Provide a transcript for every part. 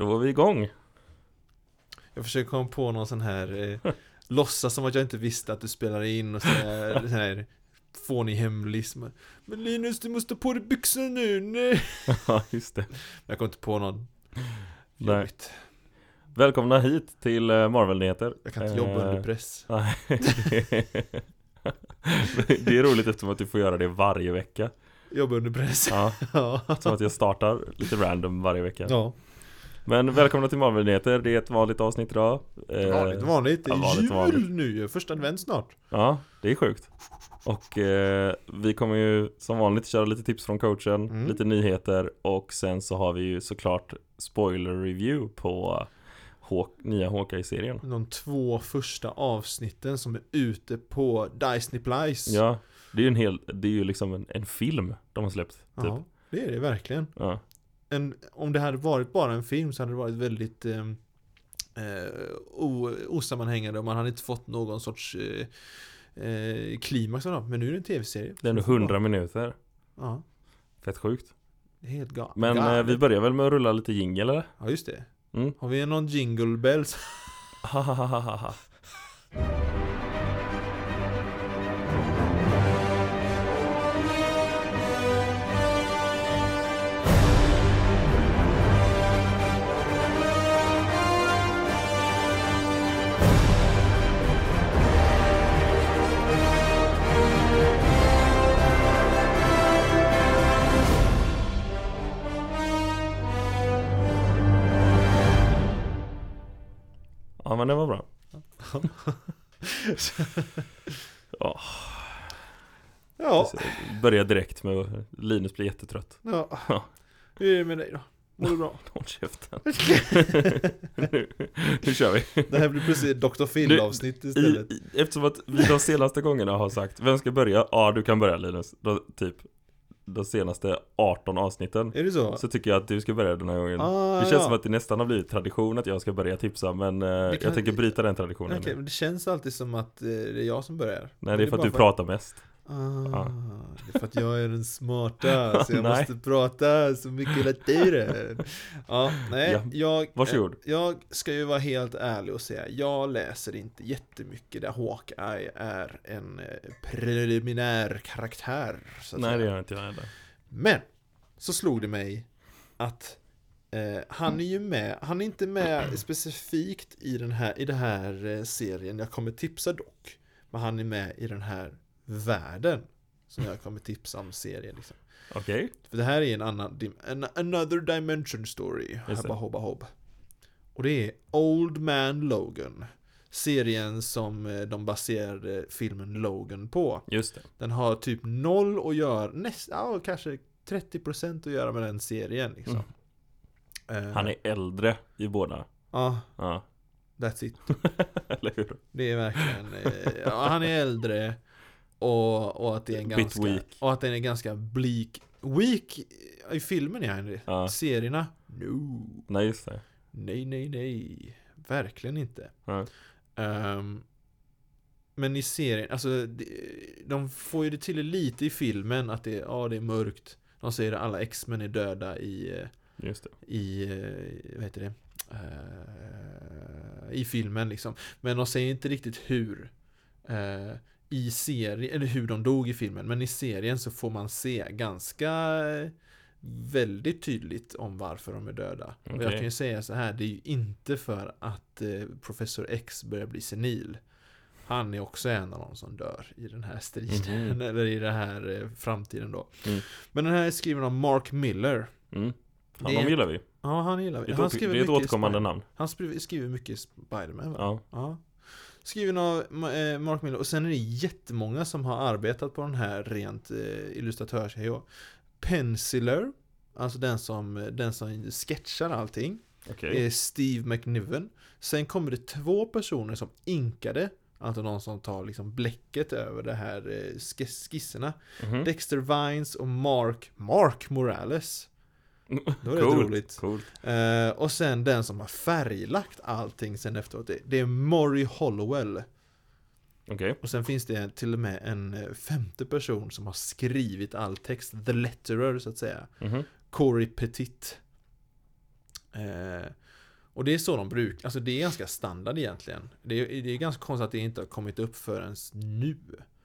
Då var vi igång. Jag försöker komma på någon sån här eh, Låtsas som att jag inte visste att du spelade in och så här, sån här fånig hemlis Men Linus du måste på dig byxorna nu, nej Ja, just det. Jag kom inte på någon Nej. jobbigt Välkomna hit till eh, Marvel-nyheter. Jag kan inte jobba Eh, under press Nej. det är roligt eftersom att du får göra det varje vecka. Jobba under press Ja, Ja, som att jag startar lite random varje vecka. ja. Men välkomna till Marvel-nyheter. Det är ett vanligt avsnitt idag. Eh, vanligt vanligt, det är ja, vanligt, jul vanligt. nu första advent snart Ja, det är sjukt. Och eh, vi kommer ju som vanligt köra lite tips från coachen, Mm. lite nyheter och sen så har vi ju såklart spoiler review på Hawk, nya Hawkeye-serien. De två första avsnitten som är ute på Disney Plus Ja, det är ju en hel, det är ju liksom en, en film de har släppt. Typ. Ja, det är det verkligen Ja. En, om det hade varit bara en film så hade det varit väldigt eh, eh, o, osammanhängande och man hade inte fått någon sorts eh, eh, klimax av det. Men nu är det en tv-serie. Det är ändå 100 minuter. Ja, Fett sjukt. helt galet. Men eh, vi börjar väl med att rulla lite jingle eller? Ja, just det. Mm. Har vi någon jingle bells? men det var bra. Ja, ja, börja direkt med att Linus blir jättetrött. ja. Ja. Hur är det med dig då? Mår du bra? Håll käften. nu, nu kör vi. Det här blir plötsligt Dr. Phil-avsnitt I, istället. i, eftersom att vi de senaste gångerna har sagt Vem ska börja? Ja du kan börja Linus. Då, typ de senaste 18 avsnitten. Är det så? Så tycker jag att du ska börja den här gången. Ah, det känns ja. som att det nästan har blivit tradition att jag ska börja tipsa men eh, jag tänker bryta den traditionen. Nu. men det känns alltid som att eh, det är jag som börjar. Nej det är för att du pratar mest. Ah, det är för att jag är den smarta, så jag Nej. måste prata så mycket hela tiden. Ja, nej, Ja, jag, varsågod. eh, jag ska ju vara helt ärlig och säga, jag läser inte jättemycket där Hawkeye är en eh, preliminär karaktär. Nej det gör inte jag heller. Men, så slog det mig att eh, han är ju med, han är inte med specifikt i den här, i den här eh, serien, jag kommer tipsa dock. Men han är med i den här världen som jag kommer tipsa om serien liksom. Okej. För det här är en annan, an, another dimension story, habba hobba hobb. Och det är Old Man Logan. Serien som eh, de baserade filmen Logan på. Just det. Den har typ noll att göra, nästan, ja, kanske 30% att göra med den serien liksom. Eh, Han är äldre i båda. Ja, Ja. that's it. Eller hur? Det är verkligen, eh, ja, han är äldre och, och att det är en ganska, weak. och att den är ganska bleak. Weak i filmen han det. Ja. Serierna? No. Nej just det. Nej, nej, nej. Verkligen inte. Ja. Ehm, men i serien, alltså de- får ju det till lite i filmen att det, ja, det är mörkt. De säger att alla X-Men är döda i, eh, Just det. i, eh, vad heter det? Eh, I filmen liksom. Men de säger inte riktigt hur. eh, I serien, eller hur de dog i filmen. Men i serien så får man se ganska väldigt tydligt om varför de är döda. Och jag kan ju säga så här, det är ju inte för att eh, Professor X börjar bli senil. Han är också en av de som dör i den här striden, Mhm. eller i den här eh, framtiden då. Mm. Men den här är skriven av Mark Miller. Mm. Han, Det är- gillar vi. Ja, han gillar Det vi. är Han ett, det är ett återkommande namn. Han skriver, mycket Spiderman va? Ja. Ja. Skriven av eh, Mark Miller. Och sen är det jättemånga som har arbetat på den här rent eh, illustratörs Penciler. Alltså den som, den som sketchar allting. Är Steve McNiven. Sen kommer det två personer som inkade. Alltså de som tar liksom bläcket över det här eh, sk- skisserna. Mhm. Dexter Vines och Mark, Mark Morales. Det var rätt Coolt, roligt. Coolt. Eh, och sen den som har färglagt allting sen efteråt, det, det är Maury Hollowell. Okej. Och sen finns det till och med en eh, femte person som har skrivit all text, the letterer så att säga. Mhm. Corey Petit. Eh, Och det är så de brukar, alltså det är ganska standard egentligen. Det är, det är ganska konstigt att det inte har kommit upp förrän nu.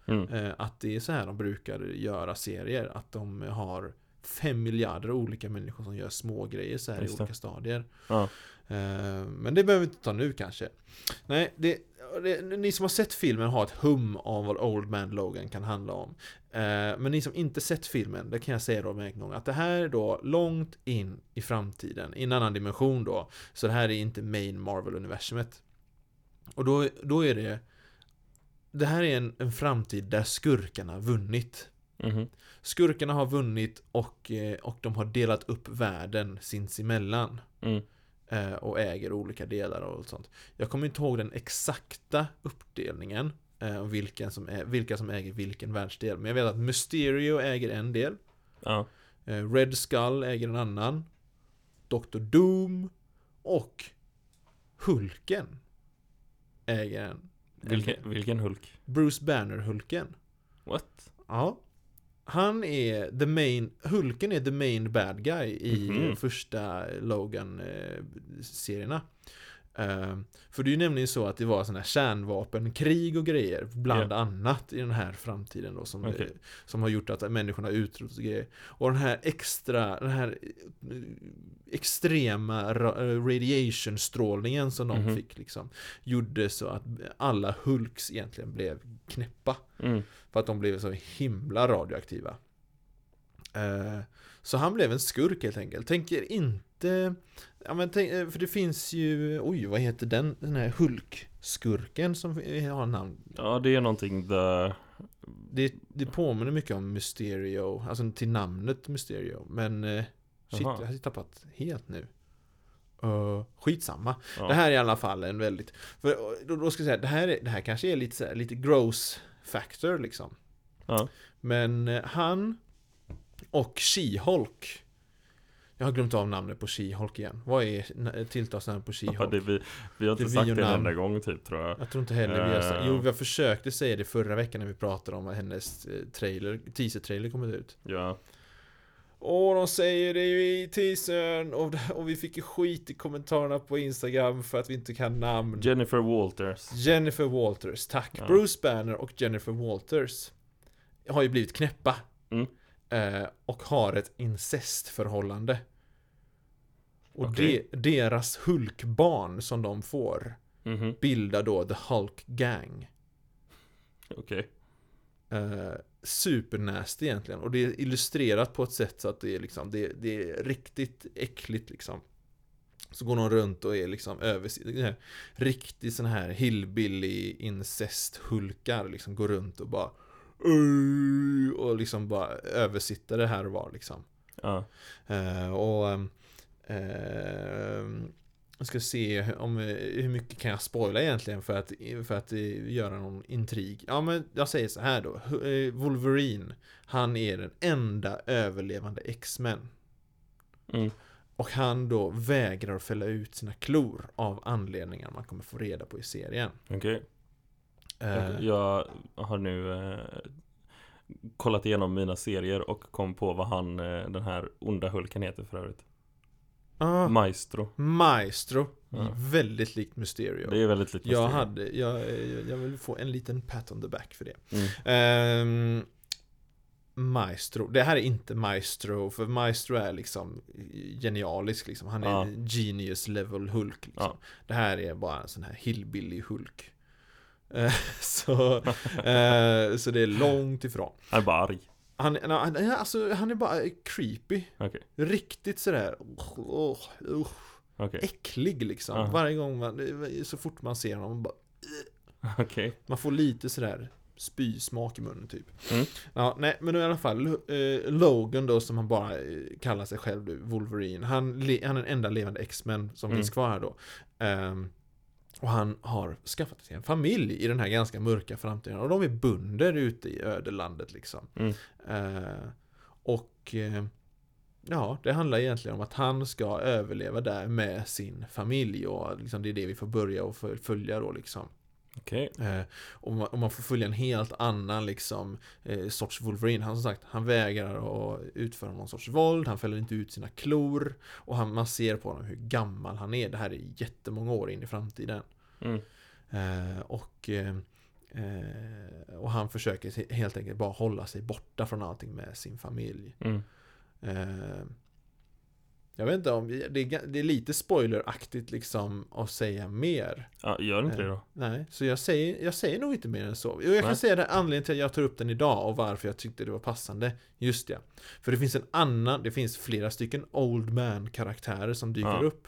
Mm. Eh, att det är så här de brukar göra serier. Att de har fem miljarder olika människor som gör små grejer så här Just i det. olika stadier. Ja. Eh, men det behöver vi inte ta nu kanske. Nej, det, det, ni som har sett filmen har ett hum av vad Old Man Logan kan handla om. Eh, men ni som inte sett filmen, det kan jag säga då med en gång att det här är då långt in i framtiden, i en annan dimension då. Så det här är inte main Marvel-universumet. Och då, då är det Det här är en, en framtid där skurkarna vunnit. Mhm. Skurkarna har vunnit och, eh, och de har delat upp världen sinsemellan. Mm. Eh, och äger olika delar och sånt. Jag kommer inte ihåg den exakta uppdelningen. eh, Och vilken som är, vilka som äger vilken världsdel. Men jag vet att Mysterio äger en del. Ja. Red Skull äger en annan. Dr. Doom. Och Hulken äger en Vilken, vilken Hulk? Bruce Banner-Hulken. What? Ja. Han är the main, Hulken är the main bad guy i Mhm. första Logan-serierna. Eh, för det är ju nämligen så att det var sådana här kärnvapenkrig och grejer, bland annat i den här framtiden då, som, Okej. eh, som har gjort att människorna utrotas och grejer. Och den här extra, den här eh, extrema ra- eh, radiation-strålningen som de Mhm. fick liksom, gjorde så att alla Hulks egentligen blev knäppa. Mm. För att de blev så himla radioaktiva. Eh, så han blev en skurk helt enkelt. Tänker inte... Ja, men tänk, eh, för det finns ju... Oj, vad heter den? Den här Hulk-skurken som har namn. Ja, det är någonting the... Det, det påminner mycket om Mysterio. Alltså till namnet Mysterio. Men... eh, Shit, Jaha. jag har tappat helt nu. Uh, skitsamma. Ja. Det här är i alla fall en väldigt... För då, då ska jag säga, det här, är, det här kanske är lite, så här, lite gross factor liksom. Ja. Men eh, han och She-Hulk Jag har glömt av namnet på She-Hulk igen Vad är tilltalsnamnet på Ja, She-Hulk? det, vi, vi har inte Det sagt det en enda gång typ tror jag. Jag tror inte heller vi har sagt. Jo, jag försökte säga det förra veckan när vi pratade om hennes eh, trailer, teaser-trailer kommit ut Ja. Och de säger det ju i teasern och, och vi fick ju skit i kommentarerna på Instagram för att vi inte kan namn Jennifer Walters. Jennifer Walters, tack. Ja. Bruce Banner och Jennifer Walters har ju blivit knäppa. Mm. Eh, och har ett incestförhållande. Och Okej. de, deras Hulkbarn som de får Mhm. bildar då The Hulk Gang. Okej. Eh, supernasty egentligen. Och det är illustrerat på ett sätt så att det är liksom, det, det är riktigt äckligt liksom. Så går de runt och är liksom över, riktigt sån här hillbilly incest-hulkar liksom går runt och bara och liksom bara översitter det här och var liksom. Ja. Eh, och ehm, jag ska se om, hur mycket kan jag spoila egentligen för att, för att eh, göra någon intrig. Ja men jag säger så här då. Eh, Wolverine, han är den enda överlevande X-Men. Mm. Och han då vägrar fälla ut sina klor av anledningar man kommer få reda på i serien. Okej. Eh, Jag har nu eh, kollat igenom mina serier och kom på vad han, eh, den här onda Hulken heter för övrigt. Ah, Maestro. Maestro. Ja. Väldigt likt Mysterio. Det är väldigt jag, Mysterio. hade, jag, jag vill få en liten pat on the back för det. Mm. Ehm, Maestro, det här är inte Maestro, för Maestro är liksom genialisk liksom. Han är Ja. en genius level Hulk liksom. Ja. Det här är bara en sån här hillbilly Hulk. Eh, så, eh, så det är långt ifrån. Han är bara arg. Han, han, alltså, han är bara creepy. Okej. Riktigt sådär, oh, oh, oh, Okej. äcklig liksom. Ja. Varje gång man, så fort man ser honom, man bara Okej. man får lite sådär spysmak i munnen typ. Mm. Ja, nej, men i alla fall eh, Logan då som han bara eh, kallar sig själv Wolverine. Han, han är den enda levande X-Men som Mm. finns kvar här då. Ehm, och han har skaffat sig en familj i den här ganska mörka framtiden. Och de är bunder ute i ödelandet liksom. Mm. Eh, och eh, Ja, det handlar egentligen om att han ska överleva där med sin familj och liksom det är det vi får börja och föl- följa då liksom. Okej. Eh, och, man, och man får följa en helt annan liksom eh, sorts Wolverine. Han som sagt, han vägrar att utföra någon sorts våld, han fäller inte ut sina klor och han, man ser på honom hur gammal han är. Det här är jättemånga år in i framtiden. Mm. Eh, och, eh, eh, och han försöker he- helt enkelt bara hålla sig borta från allting med sin familj. Mm. Eh, jag vet inte om, det är, det är lite spoileraktigt liksom att säga mer. Ja, gör inte det då? Nej, så jag säger, jag säger nog inte mer än så. Jo, Jag kan Nej. säga det anledningen till att jag tar upp den idag och varför jag tyckte det var passande. Just det. För det finns en annan, det finns flera stycken Old Man-karaktärer som dyker Ja. upp.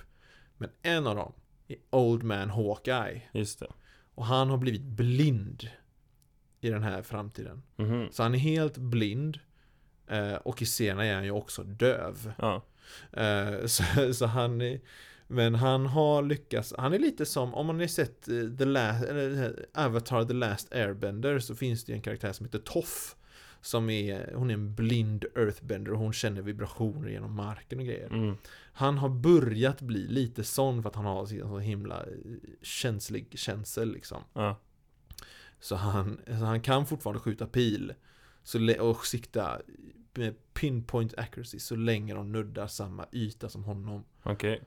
Men en av dem är Old Man Hawkeye. Just det. Och han har blivit blind i den här framtiden. Mhm. Så han är helt blind. eh, Och i serien är han ju också döv. Ja. Eh, Så, så han är, Men han har lyckats, han är lite som, om man har sett eh, The Last, eller Avatar The Last Airbender så finns det en karaktär som heter Toff. Som är, hon är en blind earthbender och hon känner vibrationer genom marken och grejer. Mm. Han har börjat bli lite sån för att han har sin så himla eh, känslig känsel liksom. Ja. Så han, så han kan fortfarande skjuta pil så, och sikta pinpoint accuracy så länge de nuddar samma yta som honom. Okej.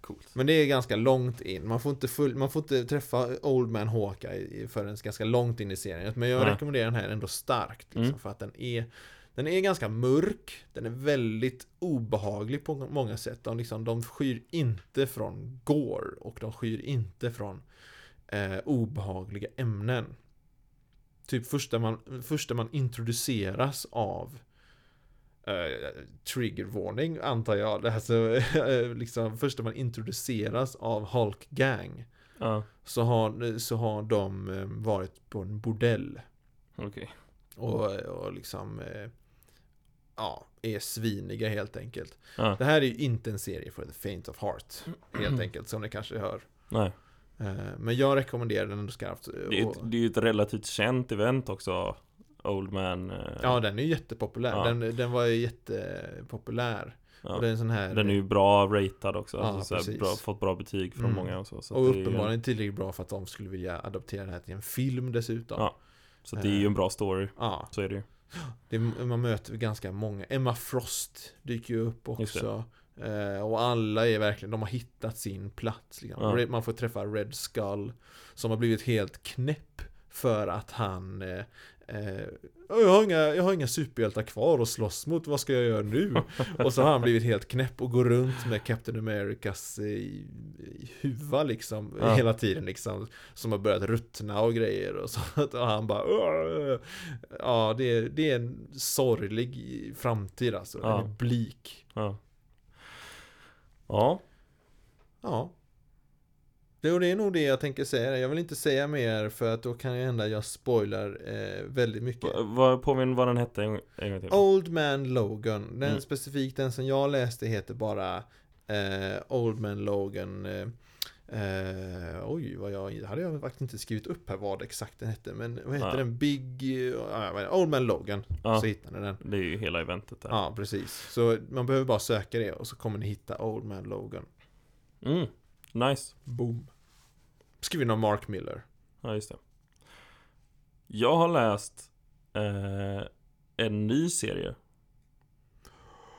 Coolt. Men det är ganska långt in. Man får inte, full, man får inte träffa Old Man Hawkeye förrän ganska långt in i serien. Men jag Nej. rekommenderar den här ändå starkt. Liksom, Mm. För att den är den är ganska mörk, den är väldigt obehaglig på många sätt. De, liksom, de skyr inte från gore och de skyr inte från eh, obehagliga ämnen. Typ första man, första man introduceras av eh, triggervarning antar jag. Alltså, liksom, första man introduceras av Hulk Gang Ja. så har, så har de eh, varit på en bordell Okej. och, och liksom ja, är sviniga helt enkelt. Ja. Det här är ju inte en serie för the faint of heart helt enkelt som ni kanske hör. Nej. Men jag rekommenderar den ändå skarpt. Det är ett, det är ju ett relativt känt event också. Old Man. eh, Ja, den är ju jättepopulär. Ja. Den, den var ju jättepopulär. ja. Och det är en sån här... Den är ju bra ratad också. Ja, alltså, så här, precis. bra, fått bra betyg från Mm. många och så. Så, och ju uppenbarligen en, tillräckligt bra för att de skulle vilja adoptera det här till en film dessutom. Ja. så det är ju en bra story. Ja, Så är det ju. det, man möter ganska många. Emma Frost dyker ju upp också. Eh, och alla är verkligen, de har hittat sin plats. Liksom. Ja. Man får träffa Red Skull. Som har blivit helt knäpp. För att han eh, eh, jag, har inga, jag har inga superhjältar kvar att slåss mot, vad ska jag göra nu? och så har han blivit helt knäpp och går runt med Captain Americas eh, huva liksom Ja. hela tiden liksom. Som har börjat ruttna och grejer och så. Och han bara "Åh!" Ja, det är, det är en sorglig framtid alltså. Den Ja. är blik. Ja. Ja. Ja. Det, och det är nog det jag tänker säga. Jag vill inte säga mer för att då kan det hända jag spoilar eh, väldigt mycket. Va- påminn vad den hette en, en gång till. Old Man Logan. Den Mm. specifikt den som jag läste heter bara eh, Old Man Logan. Eh, eh, oj, vad jag hade jag faktiskt inte skrivit upp här vad exakt den hette. Men vad heter Ja. den? Big... inte. Old Man Logan. Ja. Så hittar ni den. Det är ju hela eventet där. Ja, precis. Så man behöver bara söka det och så kommer ni hitta Old Man Logan. Mm. Nice. Boom. Skriven av Mark Miller. Ja, just det. Jag har läst eh, en ny serie.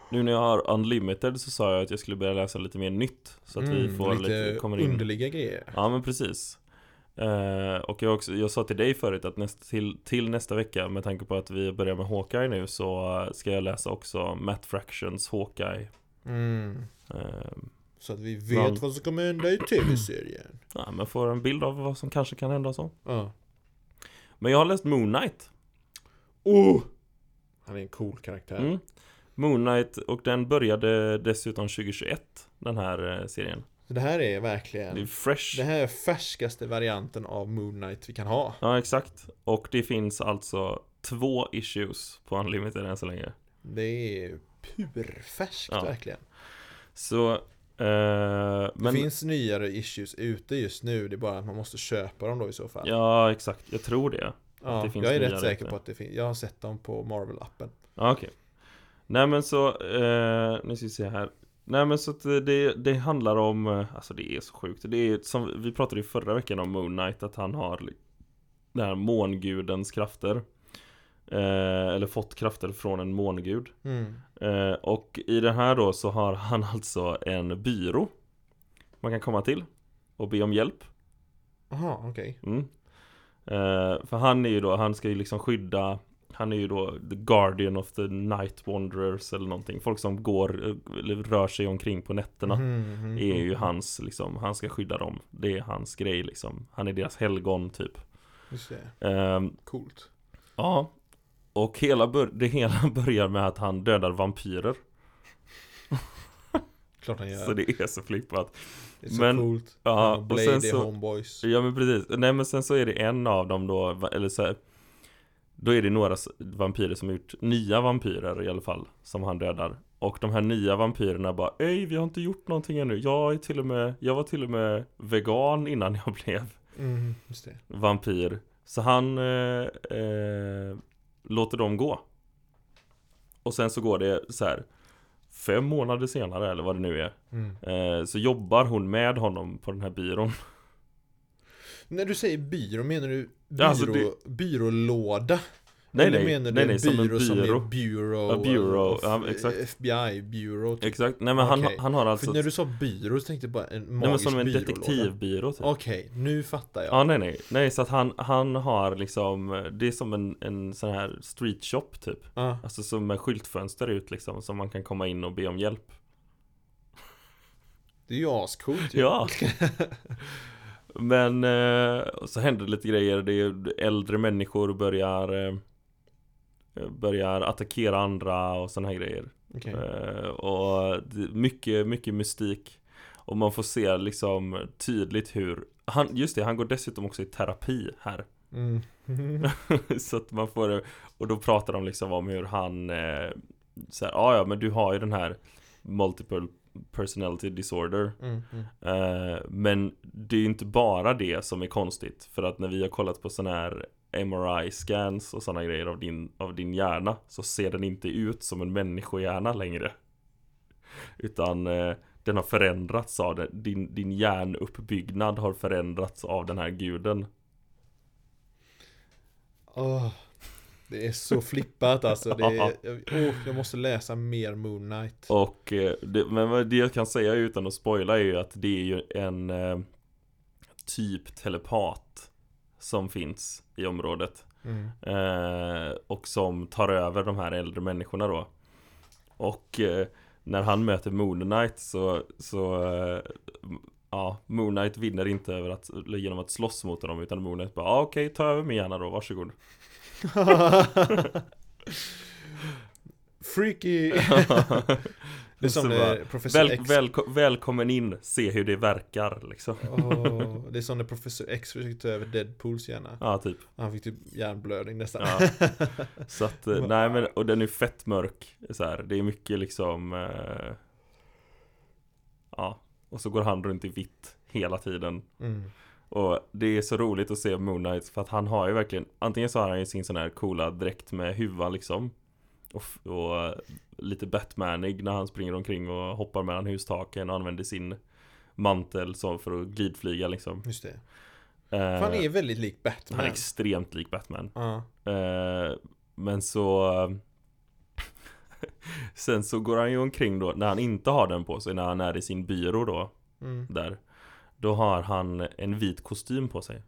Nu när jag har Unlimited så sa jag att jag skulle börja läsa lite mer nytt. Så att vi Mm, får lite, kommer in. underliga grejer. Ja men precis. Eh, och jag, också, jag sa till dig förut att nästa, till, till nästa vecka med tanke på att vi börjar med Hawkeye nu så ska jag läsa också Matt Fractions Hawkeye. Mm. Eh, Så att vi vet Man- vad som kommer hända i tv-serien. ja, men får en bild av vad som kanske kan hända så. Ja. Men jag har läst Moon Knight. Oh! Han är en cool karaktär. Mm. Moon Knight och den började dessutom 2021 Den här eh, serien Så det här är Det är verkligen fresh Det här är färskaste varianten av Moon Knight vi kan ha. Ja exakt Och det finns alltså två issues på Unlimited än så länge Det är purfärskt Ja. verkligen. Så eh, Det Men finns nyare issues ute just nu. Det är bara att man måste köpa dem då i så fall. Ja exakt, jag tror det Ja, det jag är rätt säker på att det finns. Jag har sett dem på Marvel-appen. Ja okej Nej men så, eh, nu ska vi se här Nej men så att det, det handlar om, eh, alltså det är så sjukt. Det är som, vi pratade ju förra veckan om Moon Knight, att han har den här mångudens krafter. Eh, eller fått krafter från en mångud. Mm. Eh, och i det här då så har han alltså en byrå man kan komma till och be om hjälp. Jaha, okej. Mm. Eh, för han är ju då, han ska ju liksom skydda Han är ju då the guardian of the night wanderers eller någonting Folk som går, eh, eller rör sig omkring på nätterna Mhm, mhm, Är ju mhm. hans liksom, han ska skydda dem Det är hans grej liksom Han är deras helgon typ Just det. Ehm, Coolt. Ja Och hela det hela börjar med att han dödar vampyrer. Klart han gör. Så det är så flippat. Det är så men- coolt. ja, och Blade sen så- homeboys. Ja men precis, nej men sen så är det en av dem då, eller så här, Då är det några vampyrer som har gjort, nya vampyrer i alla fall Som han dödar. Och de här nya vampyrerna bara Ej vi har inte gjort någonting ännu. Jag är till och med, jag var till och med vegan innan jag blev Mm, vampyr. Så han eh, eh, låter dem gå Och sen så går det så här Fem månader senare eller vad det nu är Mm. eh, Så jobbar hon med honom på den här byrån När du säger byrå, menar du byrå, alltså det- byrålåda? Nej Eller nej, menar nej, nej en som en byrå som byrå bureau? Ja, bureau, ja, exakt. FBI, bureau typ. Exakt, nej men han, Okej. han har alltså För när du sa byrå så tänkte jag bara en Nej men magisk som en detektivbyrå typ Okej, nu fattar jag. Ja nej nej, nej så att han, han har liksom Det är som en, en sån här street shop typ Ja. Alltså som med skyltfönster ut liksom Som man kan komma in och be om hjälp Det är ju ascoolt ju. Ja Men eh, så händer det lite grejer Det är äldre människor börjar eh, Börjar attackera andra och såna här grejer Okej. Eh, och mycket, mycket mystik Och man får se liksom tydligt hur han, Just det, han går dessutom också i terapi här Mm. Så att man får Och då pratar de liksom om hur han eh, så här, "Ah, ja men du har ju den här Multiple personality disorder Mm. Mm. eh, Men det är ju inte bara det som är konstigt För att när vi har kollat på sådana här MRI-scans och sådana grejer av din, av din hjärna Så ser den inte ut som en människohjärna längre Utan eh, den har förändrats av det din, din hjärnuppbyggnad har förändrats av den här guden Åh, det är så flippat alltså. Det är, jag, åh, jag måste läsa mer Moon Knight. Och eh, det, men det jag kan säga utan att spoila är ju att det är ju en eh, typ telepat som finns i området. Mm. Eh, och som tar över de här äldre människorna då. Och eh, när han möter Moon Knight så, så eh, Ja, Moon Knight vinner inte över att, genom att slåss mot honom utan Moon Knight bara ah, okej, ta över min hjärna då, varsågod Freaky! Det är som när Professor Väl, X. välko- välkommen in, se hur det verkar liksom. Åh, Det är som när Professor X försökte ta över Deadpools hjärna. Ja, typ. Han fick typ hjärnblödning nästan. Ja. Så att, eh, nej men, och den är fett mörk så här. Det är mycket liksom eh, Ja, och så går han runt i vitt hela tiden. Mm. Och det är så roligt att se Moon Knight för att han har ju verkligen Antingen så har han ju sin sån här coola dräkt med huva liksom och, och eh, lite Batmanig när han springer omkring och hoppar mellan hustaken och använder sin mantel så för att glidflyga liksom. Just det. Eh, För han är väldigt lik Batman. han är extremt lik Batman. Eh, men så Sen så går han ju omkring då. När han inte har den på sig När han är i sin byrå då mm. Där Då har han en vit kostym på sig.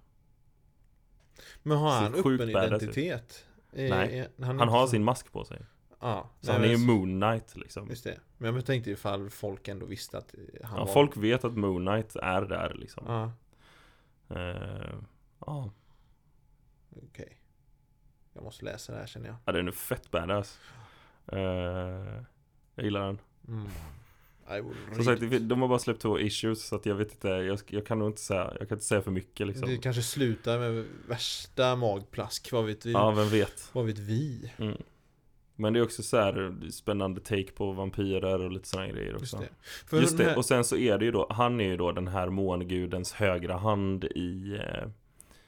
Men har han öppen identitet? Nej, Han inte har sin mask på sig Ja, Så nej, han är ju Moon Knight liksom. Just det. Men jag tänkte ifall folk ändå visste att han ja, var Folk vet att Moon Knight är där liksom. Ja, Eh, Ja, okej. Jag måste läsa det här känner jag. Ja den är fett badass. Eh, Jag gillar den. Mm. Som sagt, de har bara släppt två issues så att jag vet inte jag, jag kan nog inte säga Jag kan inte säga för mycket liksom. Det kanske slutar med värsta magplask, vad vet vi? Ja, vem vet? Vad vet vi? mm. Men det är också så här spännande take på vampyrer och lite sådana grejer också Just det Just den det, här, och sen så är det ju då Han är ju då den här mångudens högra hand i eh,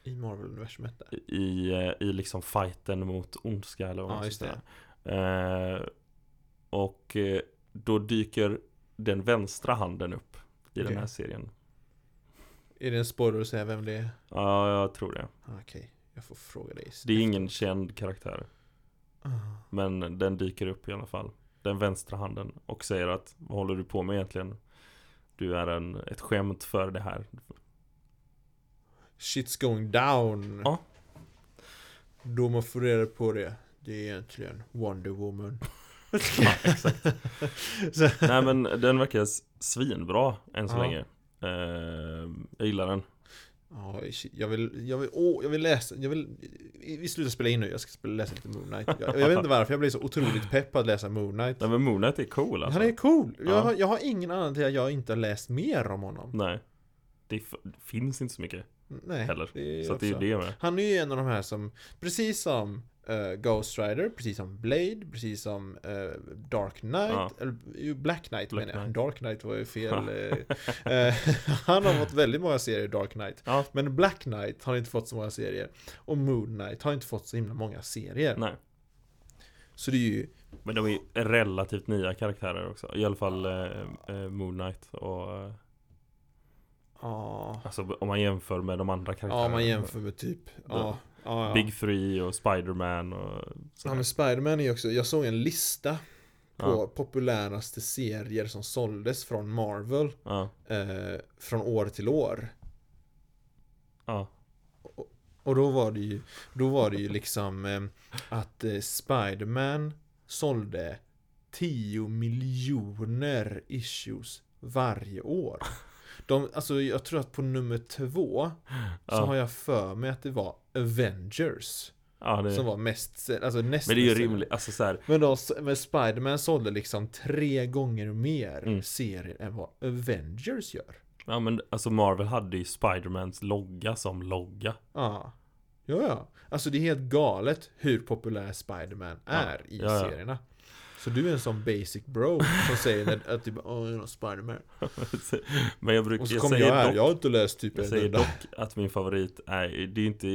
I Marvel-universumet där I, eh, i liksom fighten mot ondska eller vad Ja, man just ska säga eh, Och eh, då dyker den vänstra handen upp i den Okej. här serien. Är det en spoiler att säga vem det är? Ja, jag tror det. Ah, Okej, jag får fråga dig. Det är ingen känd karaktär. Men den dyker upp i alla fall. Den vänstra handen. Och säger att vad håller du på med egentligen? Du är en, ett skämt för det här. Shit's going down. Ja. Då man får reda på det. Det är egentligen Wonder Woman. Ja, exakt. Nej men den verkar svinbra än så Ja. länge. Eh, jag gillar den. Ja, jag vill, jag vill, åh, jag vill läsa, jag vill, vi slutar spela in nu, jag ska spela, läsa lite Moon Knight. Jag, jag vet inte varför, jag blir så otroligt pepp på att läsa Moon Knight. Nej men Moon Knight är cool alltså. Han är cool. Jag, Ja. har, jag har ingen annan till att jag inte har läst mer om honom. Nej. Det finns inte så mycket Nej, heller. det Så att det är det med. Han är ju en av de här som, precis som eh, Ghost Rider, precis som Blade, precis som eh, Dark Knight, Ja. eller ju Black Knight Black menar jag. Knight. Dark Knight var ju fel. eh, han har fått väldigt många serier, Dark Knight. Ja. Men Black Knight har inte fått så många serier. Och Moon Knight har inte fått så himla många serier. Nej. Så det är ju, Men de är relativt nya karaktärer också. I alla fall eh, Moon Knight och Alltså om man jämför med de andra karaktärerna. ja man jämför med typ, ja, ja, ja. Big Three och Spider-Man och Ja sådär. men Spiderman är ju också, jag såg en lista på Ja. populäraste serier som såldes från Marvel Ja, eh, från år till år. ja, Och då var det ju, då var det ju liksom eh, att eh, Spiderman sålde 10 miljoner issues varje år. De, alltså jag tror att på nummer två så Ja. har jag för mig att det var Avengers ja det, som var mest, alltså näst Men det är ju rimligt, alltså såhär Men, då, men Spiderman sålde liksom tre gånger mer Mm. serier än vad Avengers gör. Ja men alltså Marvel hade ju Spidermans logga som logga Ja. Ja, ja. Alltså det är helt galet hur populär Spiderman är i ja, ja. serierna. Så du är en sån basic bro som säger att, att typ Åh, jag är Spiderman. Men jag brukar, Och så kommer jag här, dock jag har inte läst typ Jag säger dock att min favorit är, det är inte,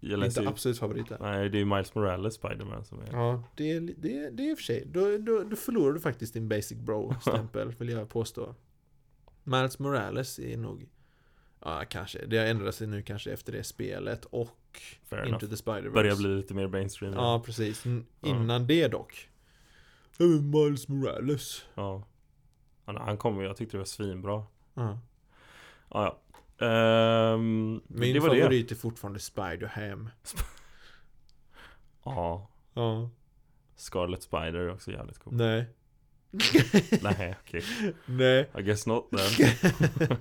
jag läser Inte absolut favoriten. nej det är Miles Morales Spiderman som är Ja, det är, det, är, det är i och för sig. Då, då, då förlorar du faktiskt din basic bro-stämpel, vill jag påstå. Miles Morales är nog... Ja, kanske. Det har ändrat sig nu kanske efter det spelet och Fair Into enough. the Spider-Verse. Börjar bli lite mer mainstream Ja, precis. Innan det dock. Miles Morales. ja. Han, han kom jag tyckte det var svinbra Ja. Ja, ja. Ehm, Min det var det favorit är fortfarande Spider-Ham. Ja, Ja. Scarlet Spider är också jävligt cool Nej. Nej, okej Nej. I guess not then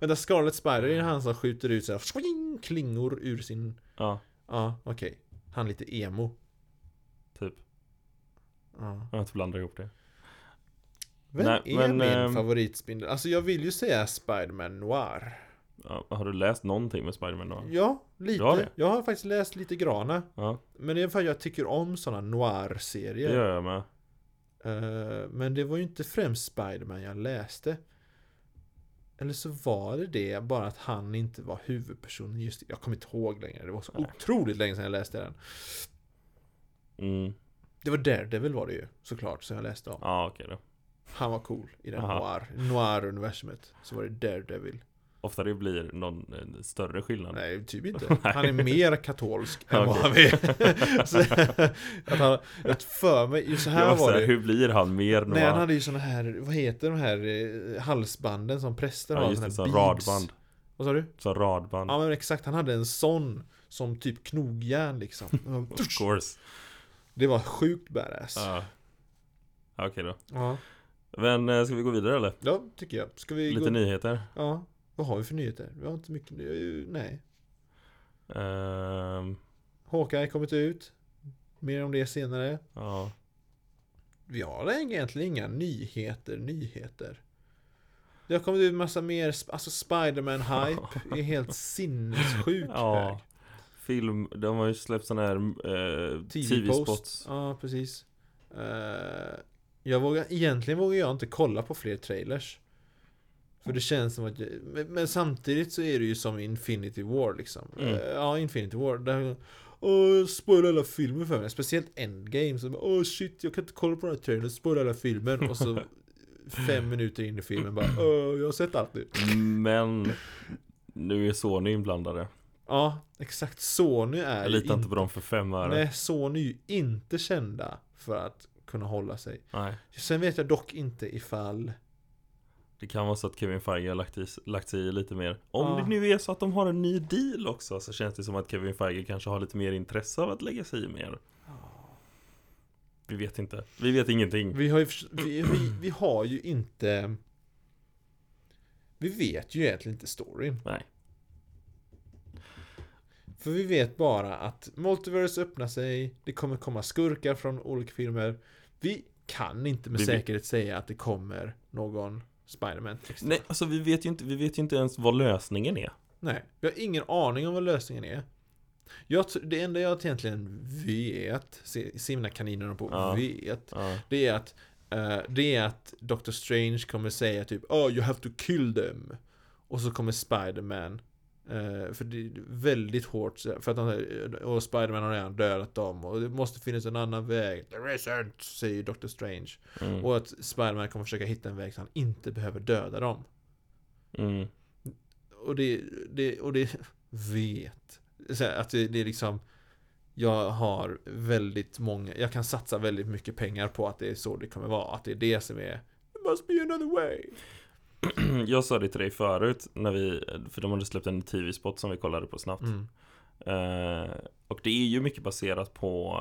Vänta, Scarlet Spider är han som skjuter ut såhär swing, klingor ur sin... Ja, Ja, okej. Han lite emo. typ Ja. Jag har inte blandat ihop det Vem Nej, är men, min ehm, favoritspindel? Alltså jag vill ju säga Spider-Man Noir. ja, Har du läst någonting med Spiderman då? Ja, lite. Har det? Jag har faktiskt läst lite grana. Ja, Men det är för att jag tycker om sådana det noir-serier. gör jag med Eh, men det var ju inte främst Spider-Man jag läste. Eller så var det det, bara att han inte var huvudpersonen just Jag kommer inte ihåg längre, det var så Nej. otroligt länge sedan jag läste den. mm. Det var Daredevil var det ju, såklart, som jag läste om. Ja, okej då Han var cool i den Aha. noir, noir-universumet. Så var det Daredevil. Ofta det blir någon större skillnad Nej, typ inte. Han är mer katolsk än vad han är. så, att han, att för mig, ju så Jag här var var såhär, det. hur blir han mer Nej, han noir? hade ju såna här, vad heter de här eh, halsbanden som präster Ja har? just det, här så beads. radband Vad sa du? Så radband Ja men exakt, han hade en sån som typ knogjärn liksom. Of course Det var sjukt badass. Ja Okej då Ja, Men eh, ska vi gå vidare eller? ja tycker jag. Ska vi Lite gå... nyheter Ja, vad har vi för nyheter? Vi har inte mycket, nej. Ehm, Hawkeye kommit ut. Mer om det senare. Ja Vi har egentligen inga nyheter, nyheter. Det har kommit ut massa mer, alltså Spiderman-hype är helt sinnessjukt Ja. hög. Film, de har ju släppt sådana här eh. TV-spots Ja, precis. Eh, jag vågar, egentligen vågar jag inte kolla på fler trailers. För det känns som att jag, men, men samtidigt så är det ju som Infinity War liksom. Mm. Eh, ja, Infinity War. Där, Åh, spoila hela filmen för mig. Speciellt Endgame. Så åh shit, jag kan inte kolla på den här trailern. Spoila hela filmen. Och så fem minuter in i filmen bara Åh, jag har sett allt nu. Men nu är Sony inblandade. Ja, exakt. Sony är Jag litar inte på dem för fem öre. Nej, Sony är ju inte kända för att kunna hålla sig. Nej. Sen vet jag dock inte ifall Det kan vara så att Kevin Feige har lagt, i, lagt sig i lite mer. Om Ja. det nu är så att de har en ny deal också så känns det som att Kevin Feige kanske har lite mer intresse av att lägga sig i mer. Vi vet inte. Vi vet ingenting. Vi har ju, vi, vi, vi har ju inte Vi vet ju egentligen inte storyn Nej. För vi vet bara att Multiverse öppnar sig Det kommer komma skurkar från olika filmer Vi kan inte med Vi vet- säkerhet säga att det kommer någon Spiderman. Nej, alltså vi vet ju inte, vi vet ju inte ens vad lösningen är. Nej, vi har ingen aning om vad lösningen är jag, Det enda jag egentligen vet mina kaninerna på Ja. vet Ja. Det är att eh, Det är att Doctor Strange kommer säga typ Oh you have to kill them Och så kommer Spiderman eh, För det är väldigt hårt För att han, och Spiderman har redan dödat dem Och det måste finnas en annan väg. There isn't Säger Doctor Strange. Mm. Och att Spiderman kommer försöka hitta en väg så han inte behöver döda dem. Mm. Och det, det, och det vet. Så Att det, det är liksom Jag har väldigt många Jag kan satsa väldigt mycket pengar på att det är så det kommer vara Att det är det som är It must be another way Jag sa det till dig förut när vi, för de hade släppt en tv-spot som vi kollade på snabbt. mm. Eh, och det är ju mycket baserat på,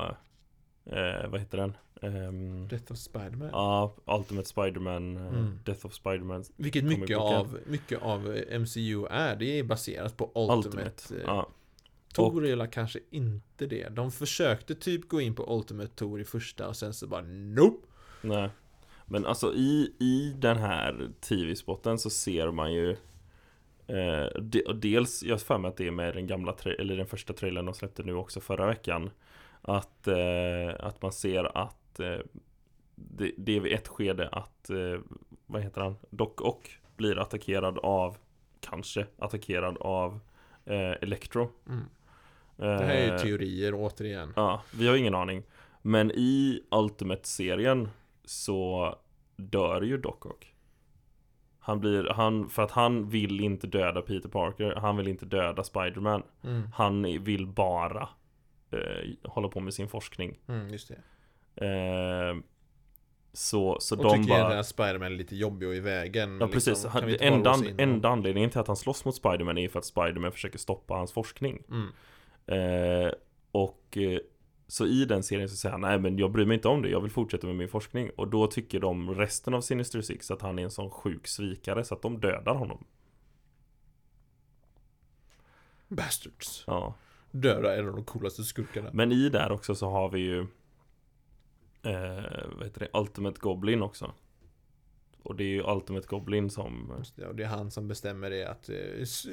eh, vad heter den? Ehm, Death of Spiderman Ja, Ultimate Spider-Man, eh, Mm. Death of Spider-Man Vilket mycket av, mycket av MCU är Det är baserat på Ultimate, Ultimate. Tor är kanske inte det De försökte typ gå in på Ultimate Tor i första och sen så bara Nope Nej. Men alltså i, i den här tv-spotten så ser man ju eh, de, och Dels, jag har för mig att det är med den gamla, eller den första trailern de släppte nu också förra veckan Att, eh, att man ser att eh, det, det är vid ett skede att, eh, vad heter han, Doc Ock blir attackerad av, kanske attackerad av eh, Electro mm. Det här är ju Eh, teorier återigen Ja, vi har ingen aning. Men i Ultimate-serien så dör ju Doc Ock. Han blir, han, för att han vill inte döda Peter Parker, han vill inte döda Spiderman. mm. Han vill bara eh, hålla på med sin forskning. Mm, just det Eh, så så Och de tycker egentligen bara... att Spiderman är lite jobbig och i vägen Ja liksom. precis, han, enda, honom? enda anledningen till att han slåss mot Spiderman är för att Spiderman försöker stoppa hans forskning. mm. Eh, och eh, så i den serien så säger han nej men jag bryr mig inte om det, jag vill fortsätta med min forskning. Och då tycker de resten av Sinister Six att han är en sån sjuk svikare så att de dödar honom. Bastards Ja. Döda en av de coolaste skurkarna Men i där också så har vi ju eh, vad heter det, Ultimate Goblin också. Och det är ju Ultimate Goblin som Just det, och det är han som bestämmer det att eh, s-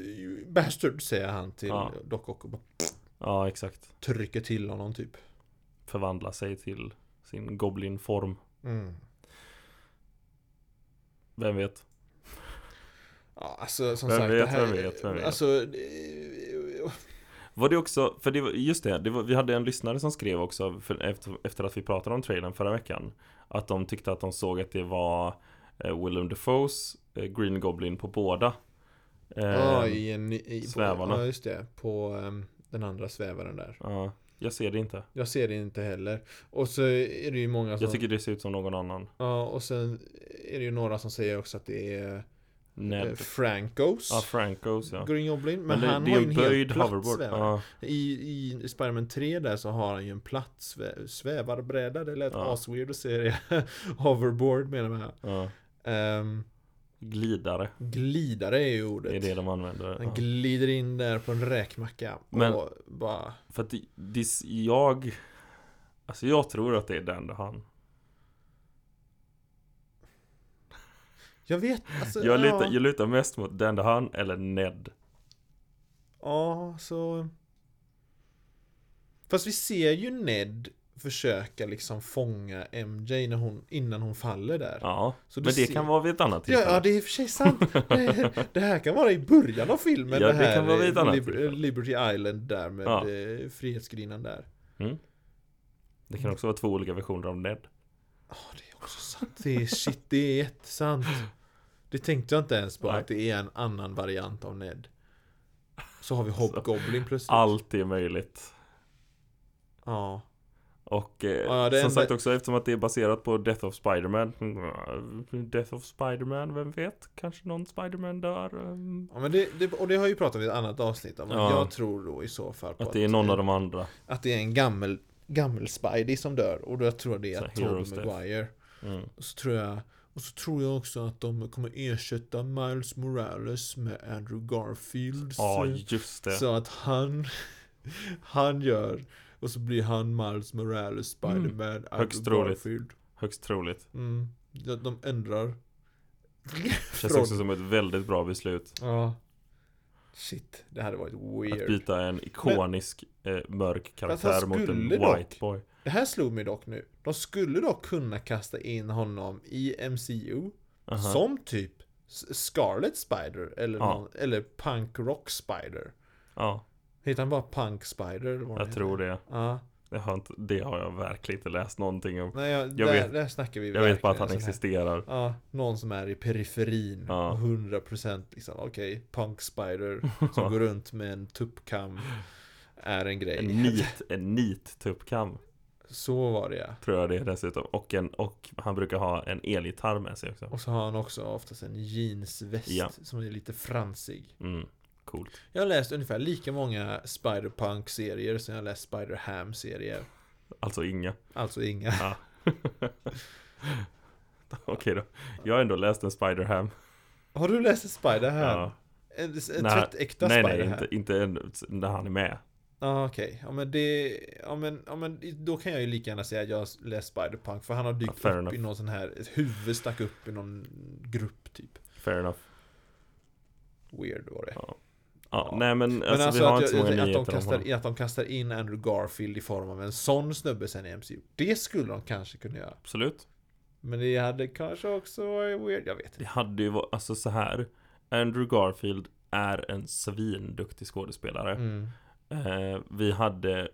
Bastard säger han till Ja. Doc Ock Ja exakt trycker till honom typ Förvandlar sig till sin Goblin-form mm. Vem vet? Ja, alltså som Vem sagt vet, det här, vem vet, vem vet? Alltså Var det också, för det var, just det, det var, vi hade en lyssnare som skrev också för, efter, efter att vi pratade om trailern förra veckan Att de tyckte att de såg att det var eh, Willem Dafoes eh, Green Goblin på båda eh, Ja, i en, i, svävarna. På, ja, just det. På ehm, den andra svävaren där. ja, Jag ser det inte Jag ser det inte heller. Och så är det ju många som... Jag tycker det ser ut som någon annan Ja, och sen är det ju några som säger också att det är eh, Ned Francos. Ja, Francos ja Green Goblin. Men, Men det, han har ju en hoverboard svävare. ja, I, I Spiderman 3 där så har han ju en platt svä svävarbräda. Det lät Ja. asweird att säga det. Hoverboard menar jag. ja. Ehm, Glidare glidare är ju ordet. Det är det de använder Han ja. glider in där på en räkmacka. Men- och bara... För att det, jag Alltså jag tror att det är den han Jag vet, alltså, Jag ja. lutar, jag lutar mest mot den han eller Ned Ja, så... Fast vi ser ju Ned försöka liksom fånga MJ när hon, innan hon faller där. Ja, Så men det ser- kan vara vid ett annat Ja, tillfälle ja, det är i och för sig sant. Det, här kan vara i början av filmen. Ja, det det här kan vara vid ett annat Liber- tillfälle. Liberty Island där med Ja. eh, Frihetsgudinnan där. Det kan också vara två olika versioner av Ned Ja, det är också sant. Det är shit, det är jättesant. Det tänkte jag inte ens på, Nej. att det är en annan variant av Ned. Så har vi Hobgoblin plötsligt. Allt är möjligt. Ja. Och eh, Ja, som enda- sagt också eftersom att det är baserat på Death of Spiderman. Death of Spiderman, vem vet? Kanske någon Spiderman dör. ehm, ja men det, det, och det har ju pratat om i ett annat avsnitt om. men Ja. Jag tror då i så fall på Att det är någon av de andra. att det är en gammel, gammel Spidey som dör. Och då tror jag det är här, Tobey. Maguire. Mm. Och så tror jag och så tror jag också att de kommer ersätta Miles Morales med Andrew Garfield. Ja, just det. så att han Han gör Och så blir han Miles Morales Spiderman Mm. Högst troligt. Högst troligt. Mm. De, de ändrar Känns också som ett väldigt bra beslut. Ja Shit, det hade varit Att weird byta en ikonisk eh, mörk karaktär mot en white dock- boy. Det här slog mig dock nu De skulle dock kunna kasta in honom i MCU Aha. Som typ Scarlet Spider eller, Ja. någon, eller Punk Rock Spider Ja, Heter han bara Punk Spider? jag tror det. Ja, Det har, inte, det har jag verkligen inte läst någonting om. nej jag, Jag där, vet- där snackar vi Jag vet bara att han existerar. Ja, någon som är i periferin Ja. och 100% liksom, okej, Punk Spider som går runt med en tuppkam är en grej. En nit, en nit tuppkam Så var det ja. tror jag det är dessutom. Och, en, och han brukar ha en elgitarr med sig också. Och så har han också oftast en jeansväst Ja. som är lite fransig. Mm, coolt. Jag har läst ungefär lika många Spider-Punk-serier som jag har läst Spider-Ham-serier. Alltså inga. Alltså inga. Ja. Okej då. Jag har ändå läst en Spider-Ham. Har du läst en Spider-Ham? Ja. En, en Nej, tvättäkta Nej, Spider-Ham? nej, inte, inte en, när han är med. Ja okej, ja men det, ja men, ja men då kan jag ju lika gärna säga att jag har läst Spider-Punk för han har dykt Ja, upp enough. i någon sån här, ett huvud stack upp i någon grupp typ. Fair enough. Weird var det. Ja, Ja. nej men, Men alltså, alltså, vi har att, inte så jag, många att, de kastar, att de kastar in Andrew Garfield i form av en sån snubbe sen i MCU. Det skulle de kanske kunna göra. Absolut. Men det hade kanske också varit weird, jag vet Det inte. hade ju varit, alltså så här. Andrew Garfield är en svinduktig skådespelare. Mm. Eh, vi hade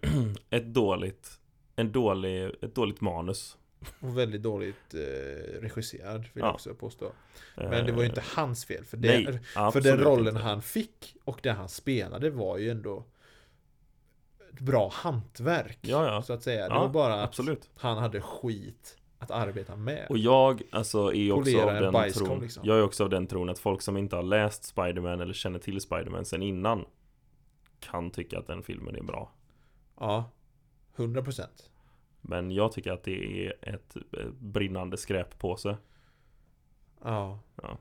ett dåligt, en dålig, ett dåligt manus. Och väldigt dåligt eh, regisserad, vill Ja. jag också påstå. Eh, Men det var ju inte hans fel, för, det, Nej, för den rollen inte. han fick och det han spelade var ju ändå ett bra hantverk. Ja, ja. Så att säga. Det var bara att Absolut. han hade skit att arbeta med. Och jag alltså är också Polera av en den tron liksom. Jag är också av den tron att folk som inte har läst Spiderman eller känner till Spiderman sen innan Kan tycka att den filmen är bra Ja, 100 procent. Men jag tycker att det är ett eh, brinnande skräppåse Ja. Ja.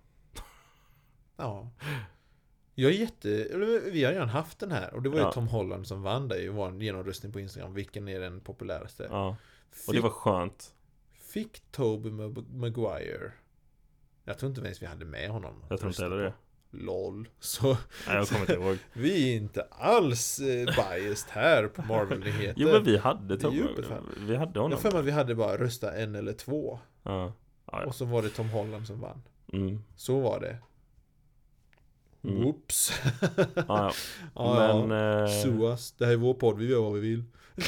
Ja. Jag är jätte... Vi har redan haft den här och det var ju Ja. Tom Holland som vann det i vår genomröstning på Instagram. Vilken är den populäraste? Ja, Fick, och det var skönt fick Toby Mag- Maguire Jag tror inte ens vi hade med honom. Jag tror inte heller det. LOL. Så Nej jag vi är inte alls eh, biased här på Marvel-nyheter. Jo men vi hade Tom för- Vi hade Jag honom har för mig att vi hade bara rösta en eller två. Ja, ja, Och så var det Tom Holland som vann. ja. Mm. Så var det. Mm. Whoops. Ja, ja. Ja, Men ja. eh, Sue us. Det här är vår podd, vi gör vad vi vill.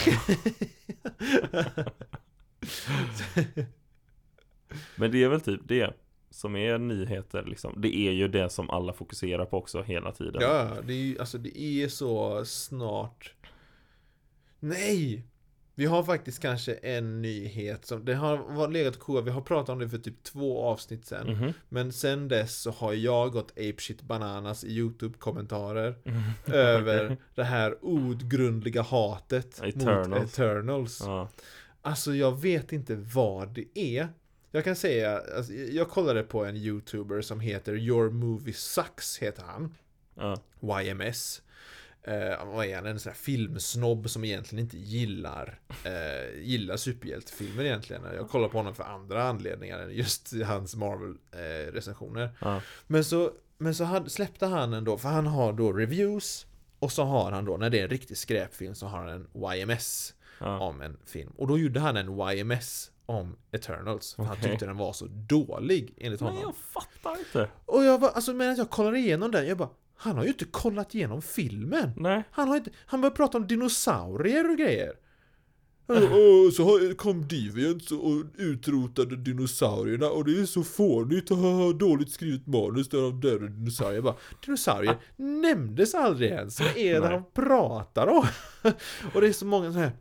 Men det är väl typ det Som är nyheter liksom Det är ju det som alla fokuserar på också hela tiden Ja, det är ju, alltså det är så snart Nej! Vi har faktiskt kanske en nyhet som, det har varit legat kvar, vi har pratat om det för typ två avsnitt sen Mhm. Men sen dess så har jag gått apeshit bananas i YouTube-kommentarer Mm. Över det här outgrundliga hatet mot Eternals. Eternals Ja, Alltså jag vet inte vad det är Jag kan säga, alltså, jag kollade på en YouTuber som heter Your Movie Sucks heter han ja, YMS eh, Vad är han? En sån här filmsnobb som egentligen inte gillar eh, Gillar superhjältefilmer egentligen Jag kollar på honom för andra anledningar än just hans Marvel-recensioner ja, Men så, men så hade, släppte han ändå, för han har då reviews Och så har han då, när det är en riktig skräpfilm så har han en YMS ja. om en film. Och då gjorde han en YMS om Eternals. För han Okej. tyckte den var så dålig enligt honom. jag fattar inte Och jag var, alltså medan jag kollade igenom den, jag bara Han har ju inte kollat igenom filmen. Nej Han har inte, han börjar prata om dinosaurier och grejer. Och så kom Deviants och utrotade dinosaurierna och det är så fånigt och har dåligt skrivet manus där de dödade dinosaurier. Jag bara, dinosaurier nämndes aldrig ens. Vad är det Nej. de pratar om? och det är så många så här.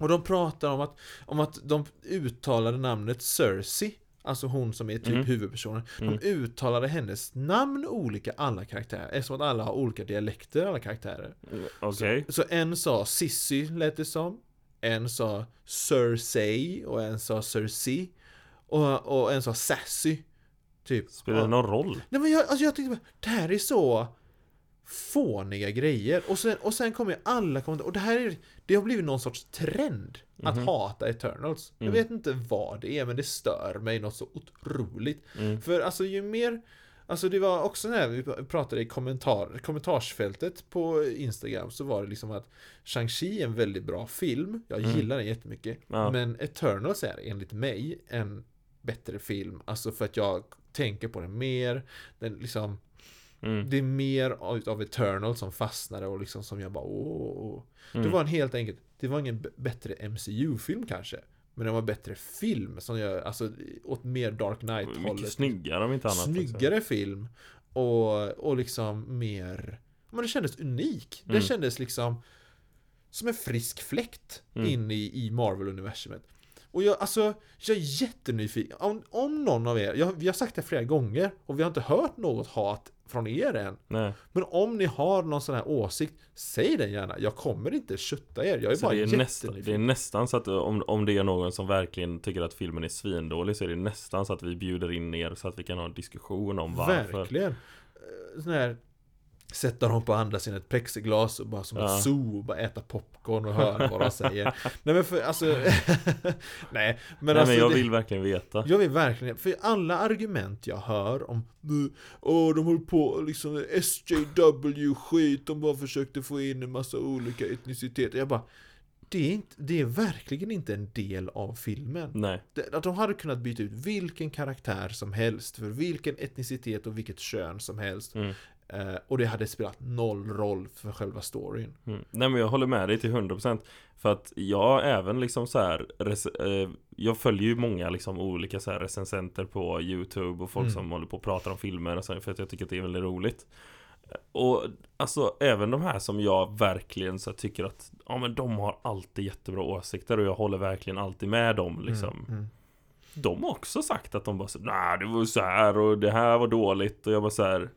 Och de pratar om att, om att de uttalade namnet Cersei. Alltså hon som är typ Mm. huvudpersonen. Mm. De uttalade hennes namn olika alla karaktärer. Eftersom att alla har olika dialekter alla karaktärer. Okej. Så en sa Sissy lät det som. En sa Cersei och en sa Cersei. Och, och en sa Sassy. Typ. Spelar det någon roll? Nej men jag, alltså jag tänkte bara, det här är så fåniga grejer. Och sen, och sen kommer ju alla kommentarer. Och det här är, det har blivit någon sorts trend. Att Mhm. hata Eternals. Jag Mm. vet inte vad det är, men det stör mig något så otroligt. Mm. För alltså ju mer Alltså det var också när vi pratade i kommentar, kommentarsfältet på Instagram så var det liksom att Shang-Chi är en väldigt bra film Jag Mm. gillar den jättemycket Ja. Men Eternals är enligt mig en bättre film Alltså för att jag tänker på den mer Den liksom Mm. Det är mer av, Eternals som fastnade och liksom som jag bara åh Det Mm. var en helt enkelt Det var ingen bättre MCU-film kanske Men det var bättre film som jag, alltså åt mer Dark Knight-hållet Mycket snyggare om inte annat. också. snyggare film och, och liksom mer Men det kändes unik Det Mm. kändes liksom Som en frisk fläkt Mm. in i, i Marvel-universumet Och jag, alltså, jag är jättenyfiken. Om, om någon av er, jag, vi har sagt det flera gånger Och vi har inte hört något hat från er än. Nej. Men om ni har någon sån här åsikt Säg den gärna, jag kommer inte kötta er. Jag är Så bara det, är nästan, det är nästan så att om, om det är någon som verkligen tycker att filmen är svindålig så är det nästan så att vi bjuder in er så att vi kan ha en diskussion om varför. Verkligen. Eh, Sån här Sätta dem på andra sidan ett plexiglas och bara som Ja. ett zoo och bara äta popcorn och höra vad de säger Nej men för alltså Nej men Nej alltså men jag det, vill verkligen veta. Jag vill verkligen, för alla argument jag hör om "Nu, Åh de håller på liksom SJW skit, de bara försökte få in en massa olika etniciteter Jag bara det är, inte, det är verkligen inte en del av filmen Nej. det- att de hade kunnat byta ut vilken karaktär som helst för vilken etnicitet och vilket kön som helst. Mm. Eh, och det hade spelat noll roll för själva storyn. Mm. Nej men jag håller med dig till 100% För att jag även liksom så här eh, Jag följer ju många liksom olika så här recensenter på YouTube och folk Mm. som håller på och pratar om filmer och så, för att jag tycker att det är väldigt roligt Och alltså även de här som jag verkligen så här, tycker att Ja men de har alltid jättebra åsikter och jag håller verkligen alltid med dem liksom Mm, mm. De har också sagt att de bara så nej det var så här och det här var dåligt och jag bara så här.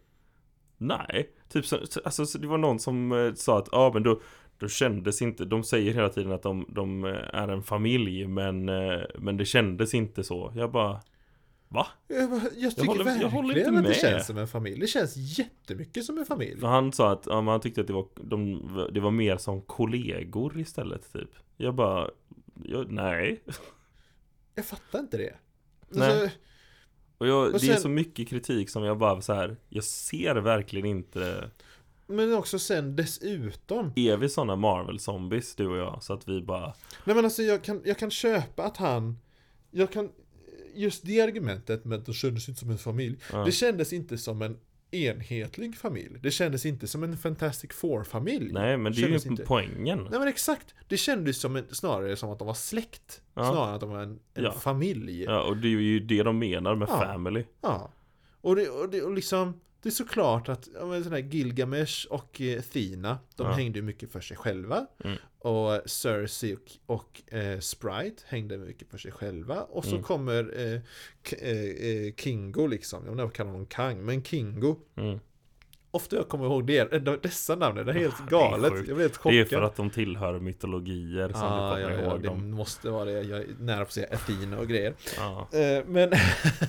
Nej, typ så, så- alltså så det var någon som eh, sa att ja men då då kändes inte, de säger hela tiden att de, de eh, är en familj men, eh, men det kändes inte så. Jag bara Va? Jag, bara, jag tycker håller- jag verkligen håller inte att det med. känns som en familj. Det känns jättemycket som en familj. För han sa att ja, han tyckte att det var, de, det var mer som kollegor istället typ. Jag bara jag, nej. Jag fattar inte det. Nej. Och jag, Och det är sen- så mycket kritik som jag bara så här. Jag ser verkligen inte men också sen dessutom. Är vi sådana Marvel-zombies, du och jag? Så att vi bara Nej men alltså jag kan, jag kan köpa att han Jag kan Just det argumentet med att det kändes inte som en familj ja. Det kändes inte som en enhetlig familj Det kändes inte som en Fantastic Four-familj Nej men det är ju inte. poängen Nej men exakt Det kändes som en, snarare som att de var släkt Ja. Snarare än att de var en, en Ja. familj Ja och det är ju det de menar med Ja. family Ja. Och, det, och, det, och liksom Det är såklart att ja, sån Gilgamesh och eh, Thina De Ja. hängde mycket för sig själva Mm. Och Cersei och, och eh, Sprite hängde mycket för sig själva Och så Mm. kommer eh, eh, eh, Kingo liksom Jag vet inte kallar honom Kang Men Kingo mm. Ofta jag kommer ihåg det, de- dessa namnen, det är helt Ah, det är galet sjukt. Jag blev helt chockad Det är för att de tillhör mytologier som ah, du ja, kommer ja, ihåg det dem måste vara det, jag är nära på att säga Athena och grejer ja. eh, Men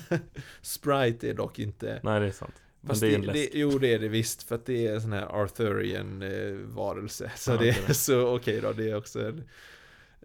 Sprite är dock inte Nej det är sant Fast det är det, det, jo det är det visst, för att det är en sån här Arthurian eh, varelse. Så Ja, det är så okej då, det är också en...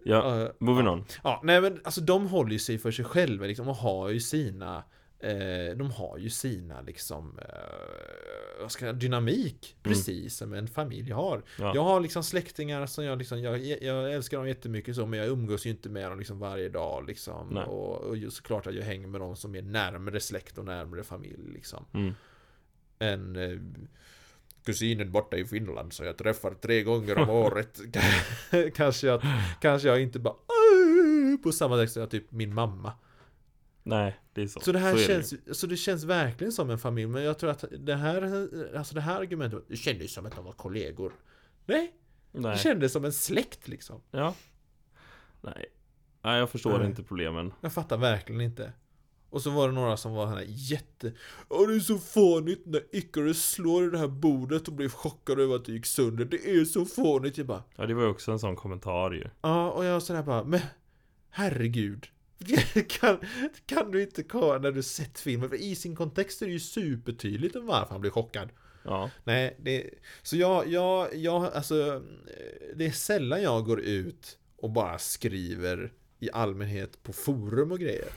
Ja, eh, moving ja. on Ja, nej men alltså de håller ju sig för sig själva liksom och har ju sina eh, De har ju sina liksom eh, vad ska jag, dynamik Mm. Precis som en familj har ja. Jag har liksom släktingar som jag liksom jag, jag älskar dem jättemycket så Men jag umgås ju inte med dem liksom varje dag liksom Nej. och, och såklart att jag hänger med dem som är närmare släkt och närmare familj liksom Mm. Än eh, kusinen borta i Finland så jag träffar tre gånger om året. kanske, jag, kanske jag inte bara på samma sätt som jag typ min mamma. Nej, det är så. Så det här är känns, så det känns verkligen som en familj, men jag tror att det här, alltså det här argumentet, det kändes som att de var kollegor. Nej, Nej. det kändes som en släkt liksom. Ja. Nej. Nej, jag förstår Nej. inte problemen. Jag fattar verkligen inte. Och så var det några som var här jätte... Åh det är så fånigt när Icarus slår i det här bordet och blir chockad över att det gick sönder. Det är så fånigt. Jag bara... Ja, det var ju också en sån kommentar ju. Ja, och jag var sådär bara, men herregud. kan, kan du inte kolla när du sett filmen? För i sin kontext är det ju supertydligt om varför han blir chockad. Ja. Nej, det... Så jag, jag, jag, alltså... Det är sällan jag går ut och bara skriver i allmänhet på forum och grejer.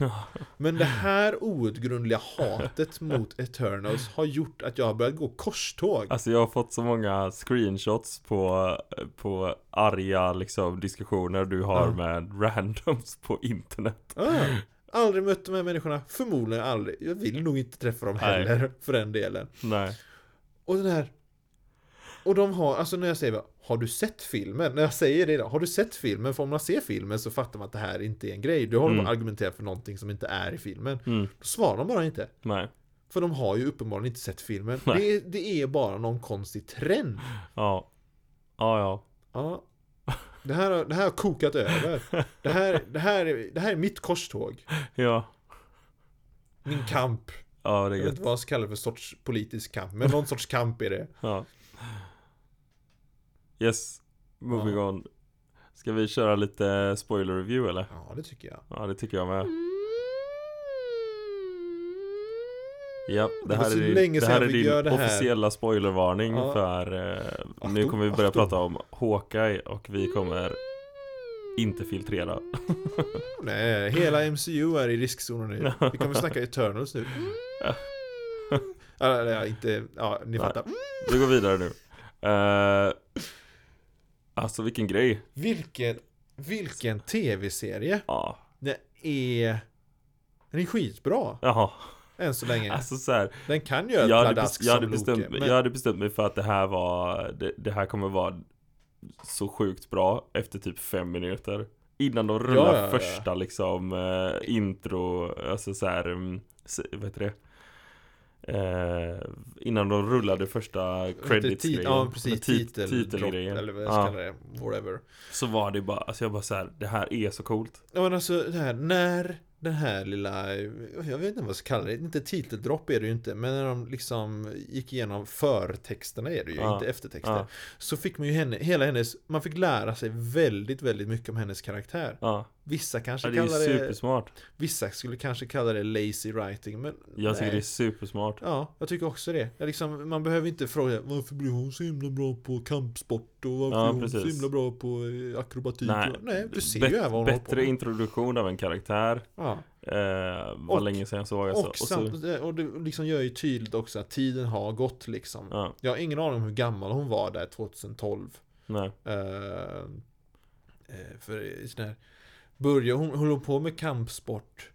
Men det här outgrundliga hatet mot Eternals har gjort att jag har börjat gå korståg. Alltså jag har fått så många screenshots på, på arga liksom diskussioner du har Ja. med randoms på internet. Ah, aldrig mött de här människorna, förmodligen aldrig. Jag vill nog inte träffa dem Nej. heller, för den delen. Nej. Och den här... Och de har, alltså när jag säger har du sett filmen? När jag säger det då, har du sett filmen? För om man ser filmen så fattar man att det här inte är en grej. Du håller Mm. på att argumentera för någonting som inte är i filmen. Mm. Då svarar de bara inte. Nej. För de har ju uppenbarligen inte sett filmen. Det är, det är bara någon konstig trend. Ja. Ja, ja. Ja. Det här, har- det här har kokat över. Det här, det, här, är- det här är mitt korståg. Ja. Min kamp. Ja, det är Jag vet inte vad jag ska kalla det för sorts politisk kamp. Men någon sorts kamp är det. Ja. Yes. Moving Ja. on. Ska vi köra lite spoiler review eller? Ja, det tycker jag. Ja, det tycker jag med. Ja, det Det här så är din, länge det här är din det här. officiella spoilervarning Ja. för eh, nu Achtung, kommer vi börja achtung. prata om Hawkeye och vi kommer inte filtrera. Nej, hela MCU är i riskzonen nu. Vi kommer snacka Eternals nu. Ja. Eller inte, ja, ni fattar. Vi går vidare nu. Eh, alltså vilken grej. Vilken, vilken tv-serie. Ja, Den är, den är skitbra, jaha. än så länge. Alltså så här, Den kan göra jag, hade pladask jag, hade som bestämt, Loke, mig- men jag hade bestämt mig för att det här var det, det här kommer vara så sjukt bra efter typ fem minuter Innan de rullar Ja, ja, ja. första liksom eh, intro, alltså så här, mm, vad heter det? Eh, innan de rullade första credits tit- Ja, precis. Titel, titelgrejen Eller vad jag ska kalla det. Whatever. Så var det bara, alltså jag bara så här, det här är så coolt Ja men alltså det här, när den här lilla, jag vet inte vad jag ska kalla det, inte titeldropp är det ju inte, men när de liksom gick igenom förtexterna är det ju, Ja. inte eftertexter. Ja, Så fick man ju henne, hela hennes, man fick lära sig väldigt, väldigt mycket om hennes karaktär. ja, Vissa kanske ja det kallar det, supersmart vissa skulle kanske kalla det lazy writing, men Jag tycker nej. det är supersmart Ja, jag tycker också det. Jag liksom, man behöver inte fråga varför blir hon så himla bra på kampsport och varför Ja, är hon precis. så himla bra på eh, akrobatik. Nej, och, nej du ser Bet- ju här vad hon Bättre introduktion av en karaktär Ja. Eh, var Och- länge sedan jag såg alltså. Och, samt, och det liksom gör ju tydligt också att tiden har gått liksom. ja, Jag har ingen aning om hur gammal hon var där 2012. nej. Uh, för sån här, började hon, höll hon på med kampsport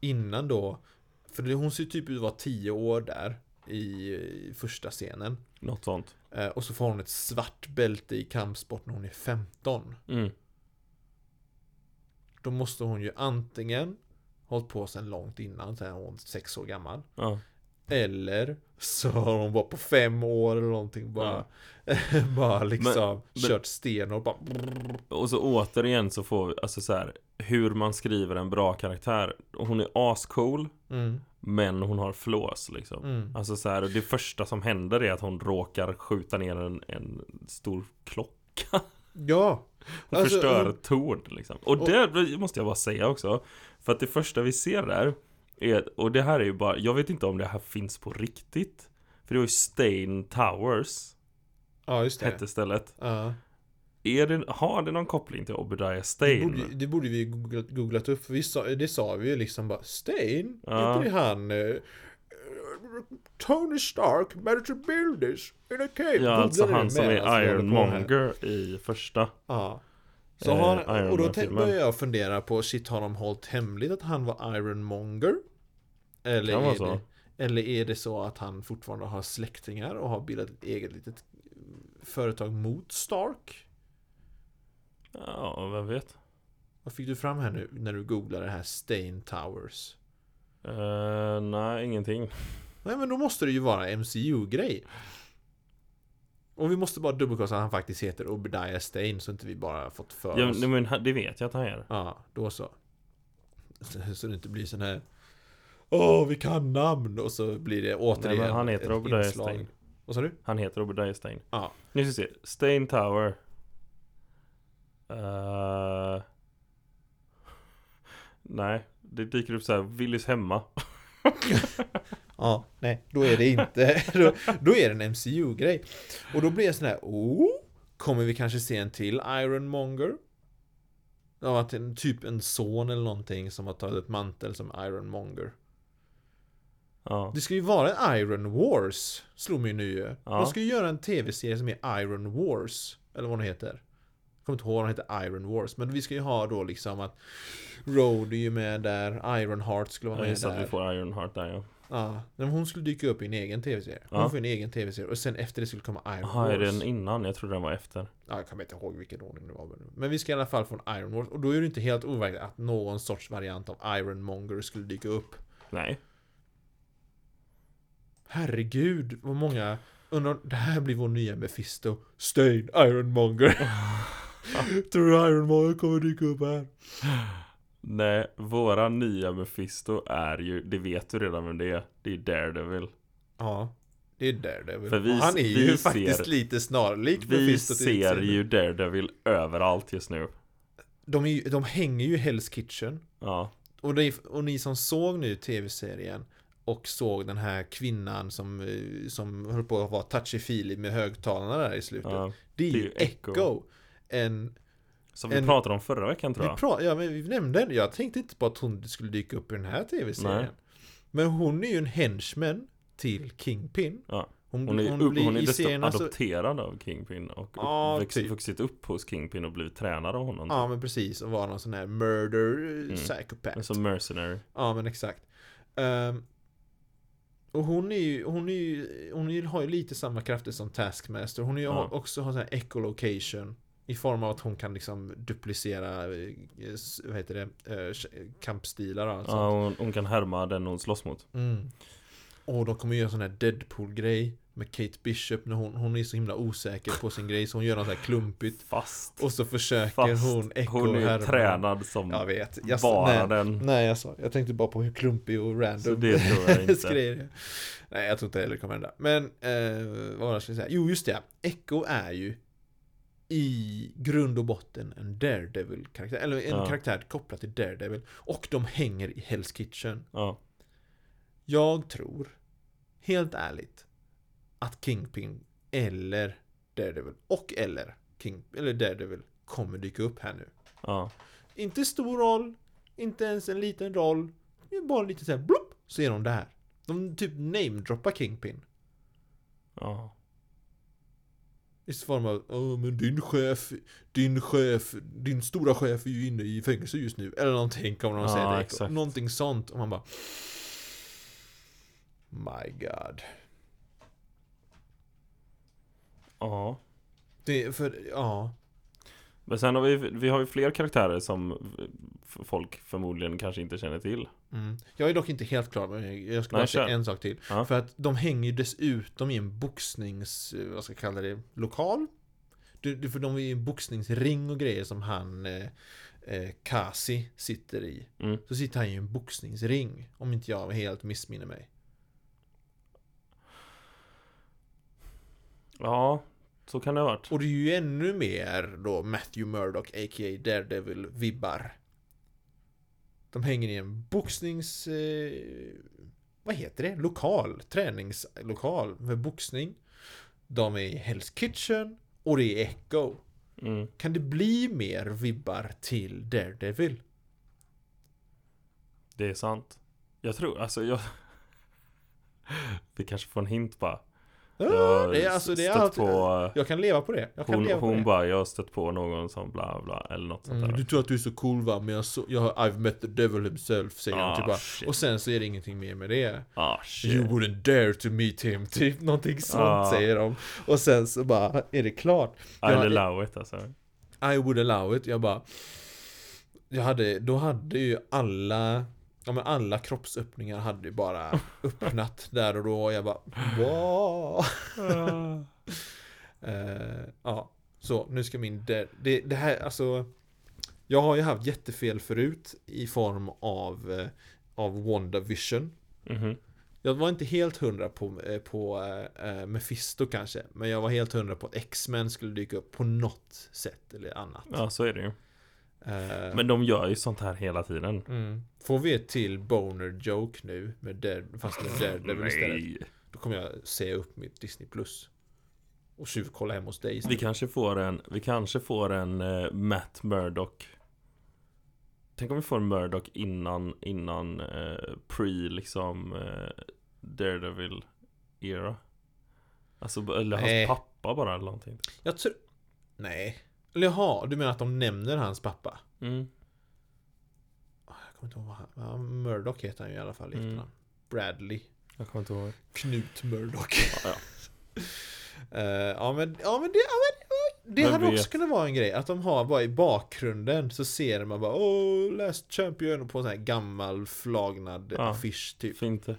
innan då? För hon ser typ ut att vara 10 år där i, första scenen. Något sånt. Eh, och så får hon ett svart bälte i kampsport när hon är 15. Mm. Då måste hon ju antingen hållit på sedan långt innan, är hon 6 år gammal. Ja. Eller så har hon bara på fem år eller någonting bara, bara liksom men- kört sten och bara Och så återigen så får vi, alltså så här, hur man skriver en bra karaktär. Hon är ascool, mm, men hon har flås liksom. mm. Alltså så här, det första som händer är att hon råkar skjuta ner en, en stor klocka. Ja! Och Alltså, förstör och- torn liksom. Och, och- det måste jag bara säga också. För att det första vi ser där är, och det här är ju bara, jag vet inte om det här finns på riktigt. För det var ju Stain Towers, Ja, just det. hette stället. Ja. Är det, har det någon koppling till Obadiah Det, Stane? borde, det borde vi googlat, googlat upp, för vi sa, det sa vi ju liksom bara Stain? Ja. Inte det han eh, Tony Stark managed to build this in a cave Ja, alltså han det som är. Ironmonger i första. Ja. Så Eh, har, Iron och då Man tänk, filmen. började jag fundera på, shit har de hållit hemligt att han var Ironmonger? Eller Kan är så. det, Eller är det så att han fortfarande har släktingar och har bildat ett eget litet företag mot Stark? Ja, vem vet? Vad fick du fram här nu när du googlade det här Stain Towers? Uh, nej, ingenting. Nej men då måste det ju vara MCU-grej. Och vi måste bara dubbelkolla att han faktiskt heter Obadiah Stane så inte vi bara fått för Ja, oss. nej, men det vet jag att han gör. Ja, då så. Så det inte blir sån här Åh, vi kan namn! Och så blir det återigen Nej, han heter Obadiah inslag. Stane. Vad sa du? Han heter Obadiah Stane. Ja. Nu ska vi se. Stain Tower. Eh, nej, det dyker upp så här Willys hemma. Ja, nej, då är det inte Då, då är det en MCU-grej Och då blir jag sån här Oh, kommer vi kanske se en till Ironmonger? Ja, att en, typ en son eller någonting som har tagit ett mantel som Ironmonger Ja. Det ska ju vara Iron Wars Slog mig nu Ja. De ska ju göra en tv-serie som är Iron Wars Eller vad den heter Jag kommer inte ihåg vad den heter Iron Wars Men vi ska ju ha då liksom att Road är ju med där Ironheart skulle vara Ja, med just att där vi får Ironheart där ja. Ja, men hon skulle dyka upp i en egen tv-serie. Hon Ja. får en egen tv-serie och sen efter det skulle komma Iron Jaha, Wars. är den innan? Jag trodde den var efter. Ja, jag kommer inte ihåg vilken ordning det var. Men vi ska i alla fall få en Iron Wars. Och då är det inte helt overkligt att någon sorts variant av Iron Monger skulle dyka upp. Nej. Herregud, vad många... Undrar det här blir vår nya Mephisto. Stain Iron Monger. Tror du Iron Monger kommer dyka upp här? Nej, våra nya Mephisto är ju, det vet du redan vem det är. Det är Daredevil. Ja, det är Daredevil. För vi- han är ju ser- faktiskt lite snarlik Vi Mephisto ser ju Daredevil överallt just nu. De, är de hänger ju i Hell's Kitchen. Ja. Och, det, och ni som såg nu tv-serien och såg den här kvinnan som, eh, som höll på att vara touchy-feely med högtalarna där i slutet. ja. det är ju Echo. Echo. En, Som vi En- pratade om förra veckan tror jag. pra, ja, men vi nämnde. Jag tänkte inte på att hon skulle dyka upp i den här tv-serien. Men hon är ju en henchman till Kingpin. Ja. Hon, Hon är, hon blir hon är dessutom serierna så... adopterad av Kingpin och Ja, uppväxt, typ. vuxit upp hos Kingpin och blivit tränad av honom. Ja men precis, och var någon sån här murder Mm. psychopath. Som mercenary. Ja men exakt. Ehm, och hon är ju, hon är ju, hon har ju lite samma krafter som Taskmaster. Hon är ju Ja. också har sån här echolocation. I form av att hon kan liksom duplicera, eh, vad heter det, eh, kampstilar och allt Ja, hon, hon kan härma den hon slåss mot. Mm. Och de kommer göra sån här Deadpool-grej med Kate Bishop när hon, hon är så himla osäker på sin grej så hon gör något så här klumpigt. Fast, Och så försöker fast hon echo hon är härma. tränad som Jag vet. Jag, bara nej, den. nej jag sa, jag tänkte bara på hur klumpig och random Så det tror jag inte. grejer. Nej jag tror inte heller det kommer hända. Men, eh, vad var det jag skulle säga? Jo just det, Echo är ju i grund och botten en Daredevil-karaktär. Eller en Ja. karaktär kopplad till Daredevil. Och de hänger i Hell's Kitchen. Ja, Jag tror, helt ärligt, att Kingpin eller Daredevil och eller King, eller Daredevil kommer dyka upp här nu. ja, Inte stor roll, inte ens en liten roll. Bara lite såhär blopp, så är de där. De typ namedroppar Kingpin. ja. I form av, Åh, men din chef, din chef, din stora chef är ju inne i fängelse just nu. Eller någonting kommer de Ja, säga Echo. exakt. Någonting sånt. Och man bara My God. ja. Det för, ja. Men sen har vi, vi har ju fler karaktärer som folk förmodligen kanske inte känner till. Mm. Jag är dock inte helt klar, men jag ska bara säga en sak till. Ja. För att de hänger ju dessutom i en boxnings, eh, vad ska jag kalla det, lokal? Du, du, för de är i en boxningsring och grejer som han eh, eh, Kasi sitter i. Mm. Så sitter han i en boxningsring, om inte jag helt missminner mig. Ja, så kan det ha varit. Och det är ju ännu mer då Matthew Murdock, a.k.a. Daredevil-vibbar. De hänger i en boxnings... Eh, vad heter det? Lokal. Träningslokal med boxning. De är i Hell's Kitchen. Och det är Echo. Mm. Kan det bli mer vibbar till Daredevil? Det är sant. Jag tror, alltså jag... Vi kanske får en hint bara. Ja, det är, alltså, det är allt, på Jag kan leva på det. Jag kan Hon, leva på hon det. bara, jag har stött på någon som bla bla eller något sånt Mm, där du tror att du är så cool va, men jag, så, jag har I've met the devil himself, säger Ah, typ bara. Och sen så är det ingenting mer med det. Ah shit You wouldn't dare to meet him, typ någonting sånt Ah. säger de. Och sen så bara, är det klart. I'll jag- allow it alltså I would allow it, jag bara jag hade, Då hade ju alla Ja men alla kroppsöppningar hade ju bara öppnat där och då och jag bara wow. Eh, Ja, så nu ska min det, det, här alltså Jag har ju haft jättefel förut i form av eh, Av WandaVision Mhm. Jag var inte helt hundra på, eh, på äh, Mephisto kanske Men jag var helt hundra på att X-Men skulle dyka upp på något sätt eller annat Ja så är det ju Men de gör ju sånt här hela tiden. Mm. Får vi ett till boner joke nu med Dead, fast med Daredevil istället? Då kommer jag säga upp mitt Disney Plus Och tjuvkolla hem hos dig Vi kanske får en, vi kanske får en eh, Matt Murdock. Tänk om vi får en Murdock innan, innan eh, pre liksom eh, Daredevil era. Alltså, eller hans Nej. pappa bara eller någonting. Jag tror... Nej Eller jaha, du menar att de nämner hans pappa? mm. Ah, Jag kommer inte ihåg vad han... Ja, Murdoch heter han ju i alla fall i Mm. efternamn Bradley Jag kommer inte ihåg Knut Murdoch ja, Eh, ja men, ja men det, ja, men, det Vem hade också kunnat vara en grej Att de har bara i bakgrunden så ser man bara Åh, Last Champion på en sån här gammal flagnad Ja. affisch typ Fint det.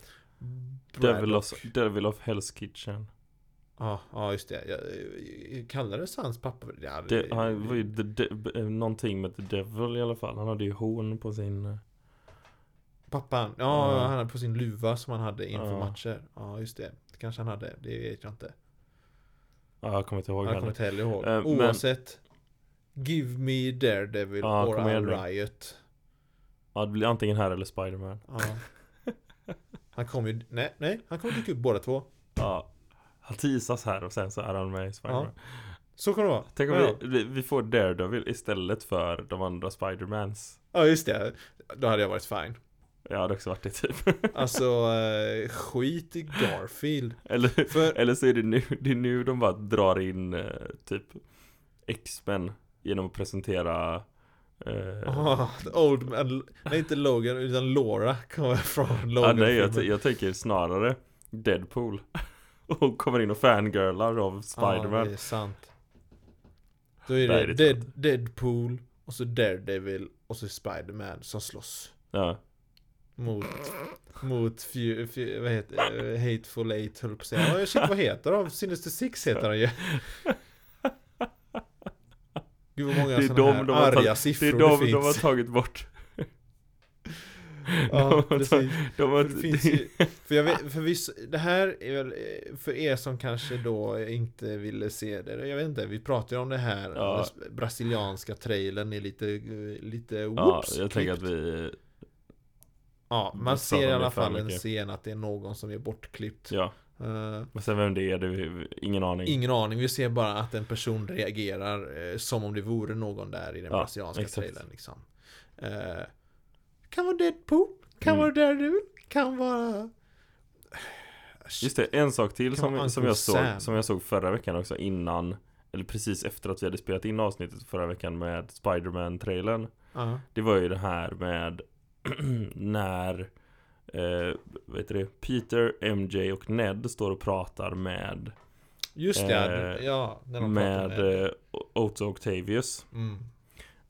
Devil of, Devil of Hell's Kitchen Ja, ja just det. Jag, jag, kallades hans pappa ja, det, Han var ju the, de, eh, någonting med The Devil i alla fall Han hade ju horn på sin eh, Pappan? Ja, Ja. han hade på sin luva som han hade inför Ja. matcher. Ja, just det. Det kanske han hade. Det vet jag inte. Ja jag kommer inte ihåg Jag kommer inte heller ihåg. Men- Oavsett. Give me Daredevil Ja, or I'll riot. Ja det blir antingen här eller Spiderman Ja. Han kommer ju... Nej, nej. Han kommer dyka upp båda två. Ja Han teasas här och sen så är han med i Spiderman Så kommer det vara. Tänk om ja. vi, vi, får Daredevil istället för de andra Spidermans ja, just det. Då hade jag varit fine. Jag hade också varit det typ Alltså, eh, skit i Garfield. Eller, För- eller så är det nu, det är nu de bara drar in eh, typ X-Men genom att presentera eh, Ah, old man, nej inte Logan utan Laura kommer från Logan ah, Nej jag, jag tänker snarare Deadpool Och kommer in och fangirlar av Ja, Spiderman det är sant. Då är Nej, det, det är Dead, Deadpool Och så Daredevil Och så Spiderman som slåss. Ja. Mot Mot few, few, vad heter eh, Hateful Eight höll på att säga. Ja, shit vad heter de? Sinister Six heter de ju. Gud vad många Det är sådana här de arga tagit- Det siffror är det, de finns de har tagit bort Ja, precis de har, För det finns ju, för jag vet, för viss, det här är väl, eh, för er som kanske då inte ville se det, jag vet inte, vi pratar ju om det här, Ja. brasilianska trailern är lite, eh, lite Ja, whoops, jag tänker att vi Ja, man ser i alla fall en mycket. scen att det är någon som är bortklippt. Ja, Eh, men sen vem det är, det är ingen aning ingen aning, vi ser bara att en person reagerar eh, som om det vore någon där i den Ja, brasilianska trailern liksom. Eh, kan vara Deadpool, kan Mm. vara Daredevil, kan vara... Just det, en sak till som, som, jag såg, som jag såg förra veckan också innan Eller precis efter att vi hade spelat in avsnittet förra veckan med Spiderman-trailern Ja. Det var ju det här med när eh, heter det? Peter, MJ och Ned står och pratar med Just det, Eh, ja. När de pratar Med eh, Otto Octavius Mm.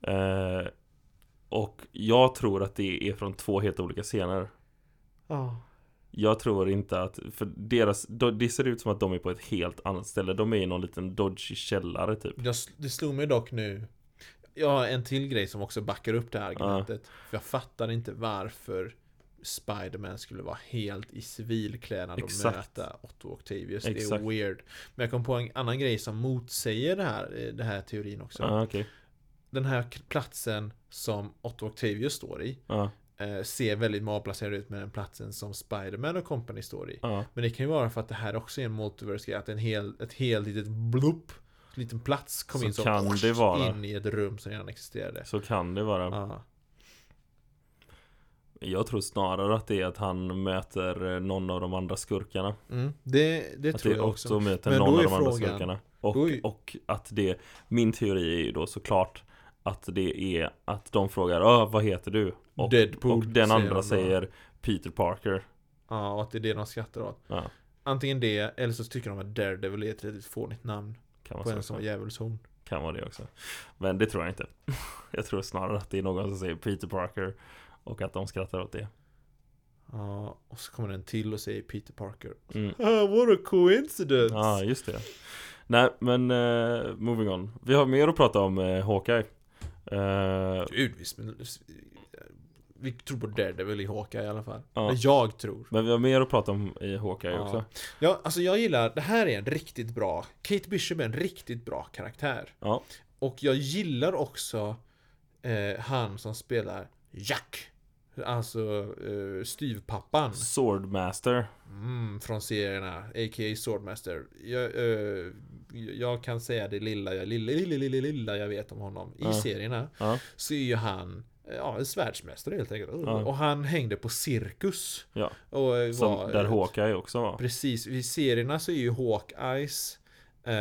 eh, Och jag tror att det är från två helt olika scener. Ja. Jag tror inte att, för deras, det ser ut som att de är på ett helt annat ställe. De är i någon liten dodgy källare typ. Jag, det slog mig dock nu. Jag har en till grej som också backar upp det här argumentet. För jag fattar inte varför Spiderman skulle vara helt i civilklädnad och möta Otto Octavius. Det Exakt. är weird. Men jag kom på en annan grej som motsäger det här, eh, det här teorin också. Ja, okej Den här platsen som Otto Octavius står i Ja, eh, Ser väldigt malplacerad ut med den platsen som Spiderman och company står i. Ja, Men det kan ju vara för att det här också är en multiverse att en hel, ett helt litet blupp liten plats kom Så in så kan det vara. in i ett rum som redan existerade. så kan det vara. Ja. Jag tror snarare att det är att han möter eh, någon av de andra skurkarna. Mm, det, det tror det jag också möter Men någon av de andra frågan- skurkarna. och, är- och att det Min teori är ju då såklart Att det är att de frågar "Ah, vad heter du? Och, Deadpool, och den säger andra de säger Peter Parker Ja, och att det är det de skrattar åt. Ja, Antingen det, eller så tycker de att Daredevil är ett litet fånigt namn kan på en som har djävulshorn. Kan vara det också Men det tror jag inte Jag tror snarare att det är någon som säger Peter Parker Och att de skrattar åt det Ja, och så kommer den till och säger Peter Parker. mm. Ah, what a coincidence! Ja, just det Nej, men uh, moving on Vi har mer att prata om uh, Hawkeye uh, Gud, visst, men, vi tror på Daredevil i Hawkeye i alla fall. Ja. Eller jag tror. Men vi har mer att prata om i Hawkeye Ja. också Ja, alltså jag gillar, det här är en riktigt bra, Kate Bishop är en riktigt bra karaktär. Ja, Och jag gillar också eh, han som spelar Jack. Alltså eh, styvpappan. Swordmaster Mm, från serierna, a.k.a. Swordmaster. Jag, eh, jag kan säga det lilla, jag- lilla, lilla, lilla, lilla jag vet om honom. I Ja. serierna Ja, så är ju han eh, Ja, en svärdsmästare helt enkelt. Ja. Och han hängde på cirkus. ja Och eh, Som var, där Hawkeye också var Precis, i serierna så är ju Hawkeyes eh,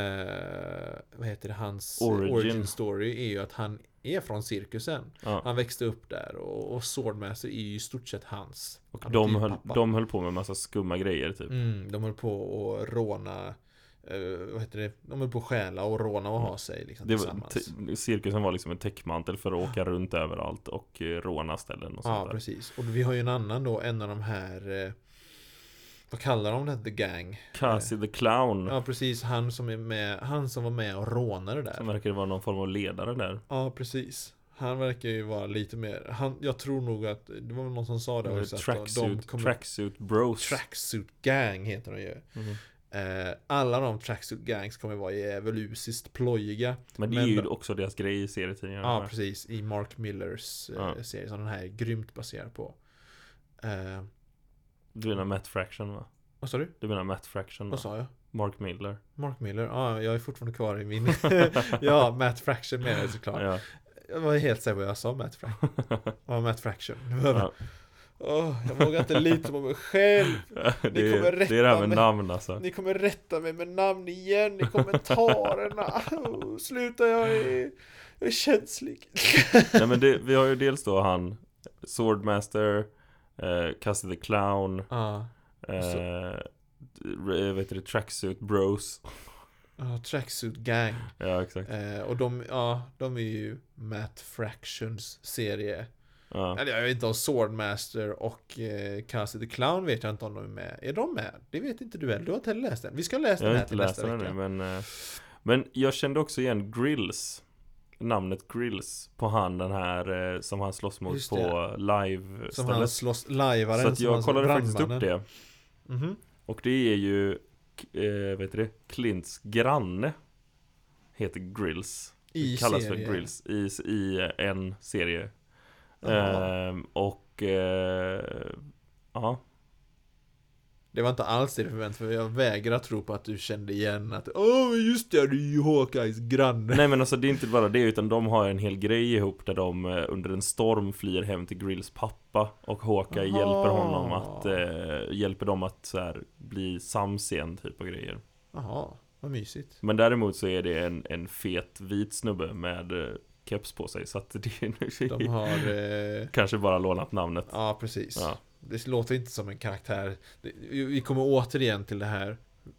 Vad heter det, hans Origin. origin. story är ju att han är från cirkusen. ja. Han växte upp där och, och Swordmaster är ju i stort sett hans Och de höll, adoptivpappa. de höll på med massa skumma grejer typ Mm, de höll på att råna eh, Vad heter det? De höll på att stjäla och råna och ha sig liksom det var, cirkusen var liksom en täckmantel för att åka runt överallt och eh, råna ställen och sånt Ja, där precis. Och vi har ju en annan då, en av de här eh, Vad kallar de det? The Gang? Cassie the Clown Ja, precis. Han som är med, han som var med och rånade där. Som verkar vara någon form av ledare där Ja, precis. Han verkar ju vara lite mer, han, jag tror nog att, det var väl någon som sa det också, att de Tracksuit, kommer, tracksuit bros Tracksuit Gang heter de ju. Mhm. Eh, alla de Tracksuit Gangs kommer vara djävulusiskt plojiga. Men det är Men- ju också deras grej i serietidningarna Ja, precis. I Mark Millers eh, Ja. serie som den här är grymt baserad på. Eh, Du menar Matt Fraction va? vad sa du? Du menar Matt Fraction va? Vad sa jag? Mark Miller Mark Miller? Ja, jag är fortfarande kvar i min... ja, Matt Fraction menar jag såklart. Ja, Jag var helt säker på vad jag sa, Matt Fraction. Ja, Matt Fraction. ja. Åh, jag vågar inte lita på mig själv. Det, Ni är, kommer det är det här rätta med mig. namn alltså Ni kommer rätta mig med namn igen i kommentarerna. Oh, sluta, jag är, jag är känslig. Nej men det, vi har ju dels då han Swordmaster eh, Cassie the Clown Ja, eh, d- vet du det, Tracksuit Bros ja, Tracksuit Gang. Ja exakt Eh, och de, ja, de är ju Matt Fractions serie. ja. Eller jag vet inte om Swordmaster och eh, Cassie the Clown vet jag inte om de är med. Är de med? Det vet inte du heller. Du har inte heller läst den. Vi ska läsa Jag den har här inte till läst nästa den vecka. ännu men eh, Men jag kände också igen Grills Namnet Grills På han den här eh, som han slåss mot Just på live Som han slåss lajvaren. Så att jag kollade faktiskt upp det Mhm. Och det är ju eh, Vet du det? Klints granne Heter Grills I kallas serien. för Grills i, i en serie. Ehm, och eh, ja, Det var inte alls det du förväntade för jag vägrar tro på att du kände igen att Åh, men just det, det är ju Hawkeyes granne. nej men alltså det är inte bara det utan de har en hel grej ihop där de eh, under en storm flyr hem till Grills pappa och Hawkeye Jaha. hjälper honom att eh, hjälper dem att så här, bli sams igen typ av grejer. Jaha, vad mysigt. Men däremot så är det en, en fet vit snubbe med eh, keps på sig så att det är De har, eh, kanske bara lånat namnet. ja precis. Ja. Det låter inte som en karaktär. Vi kommer återigen till det här.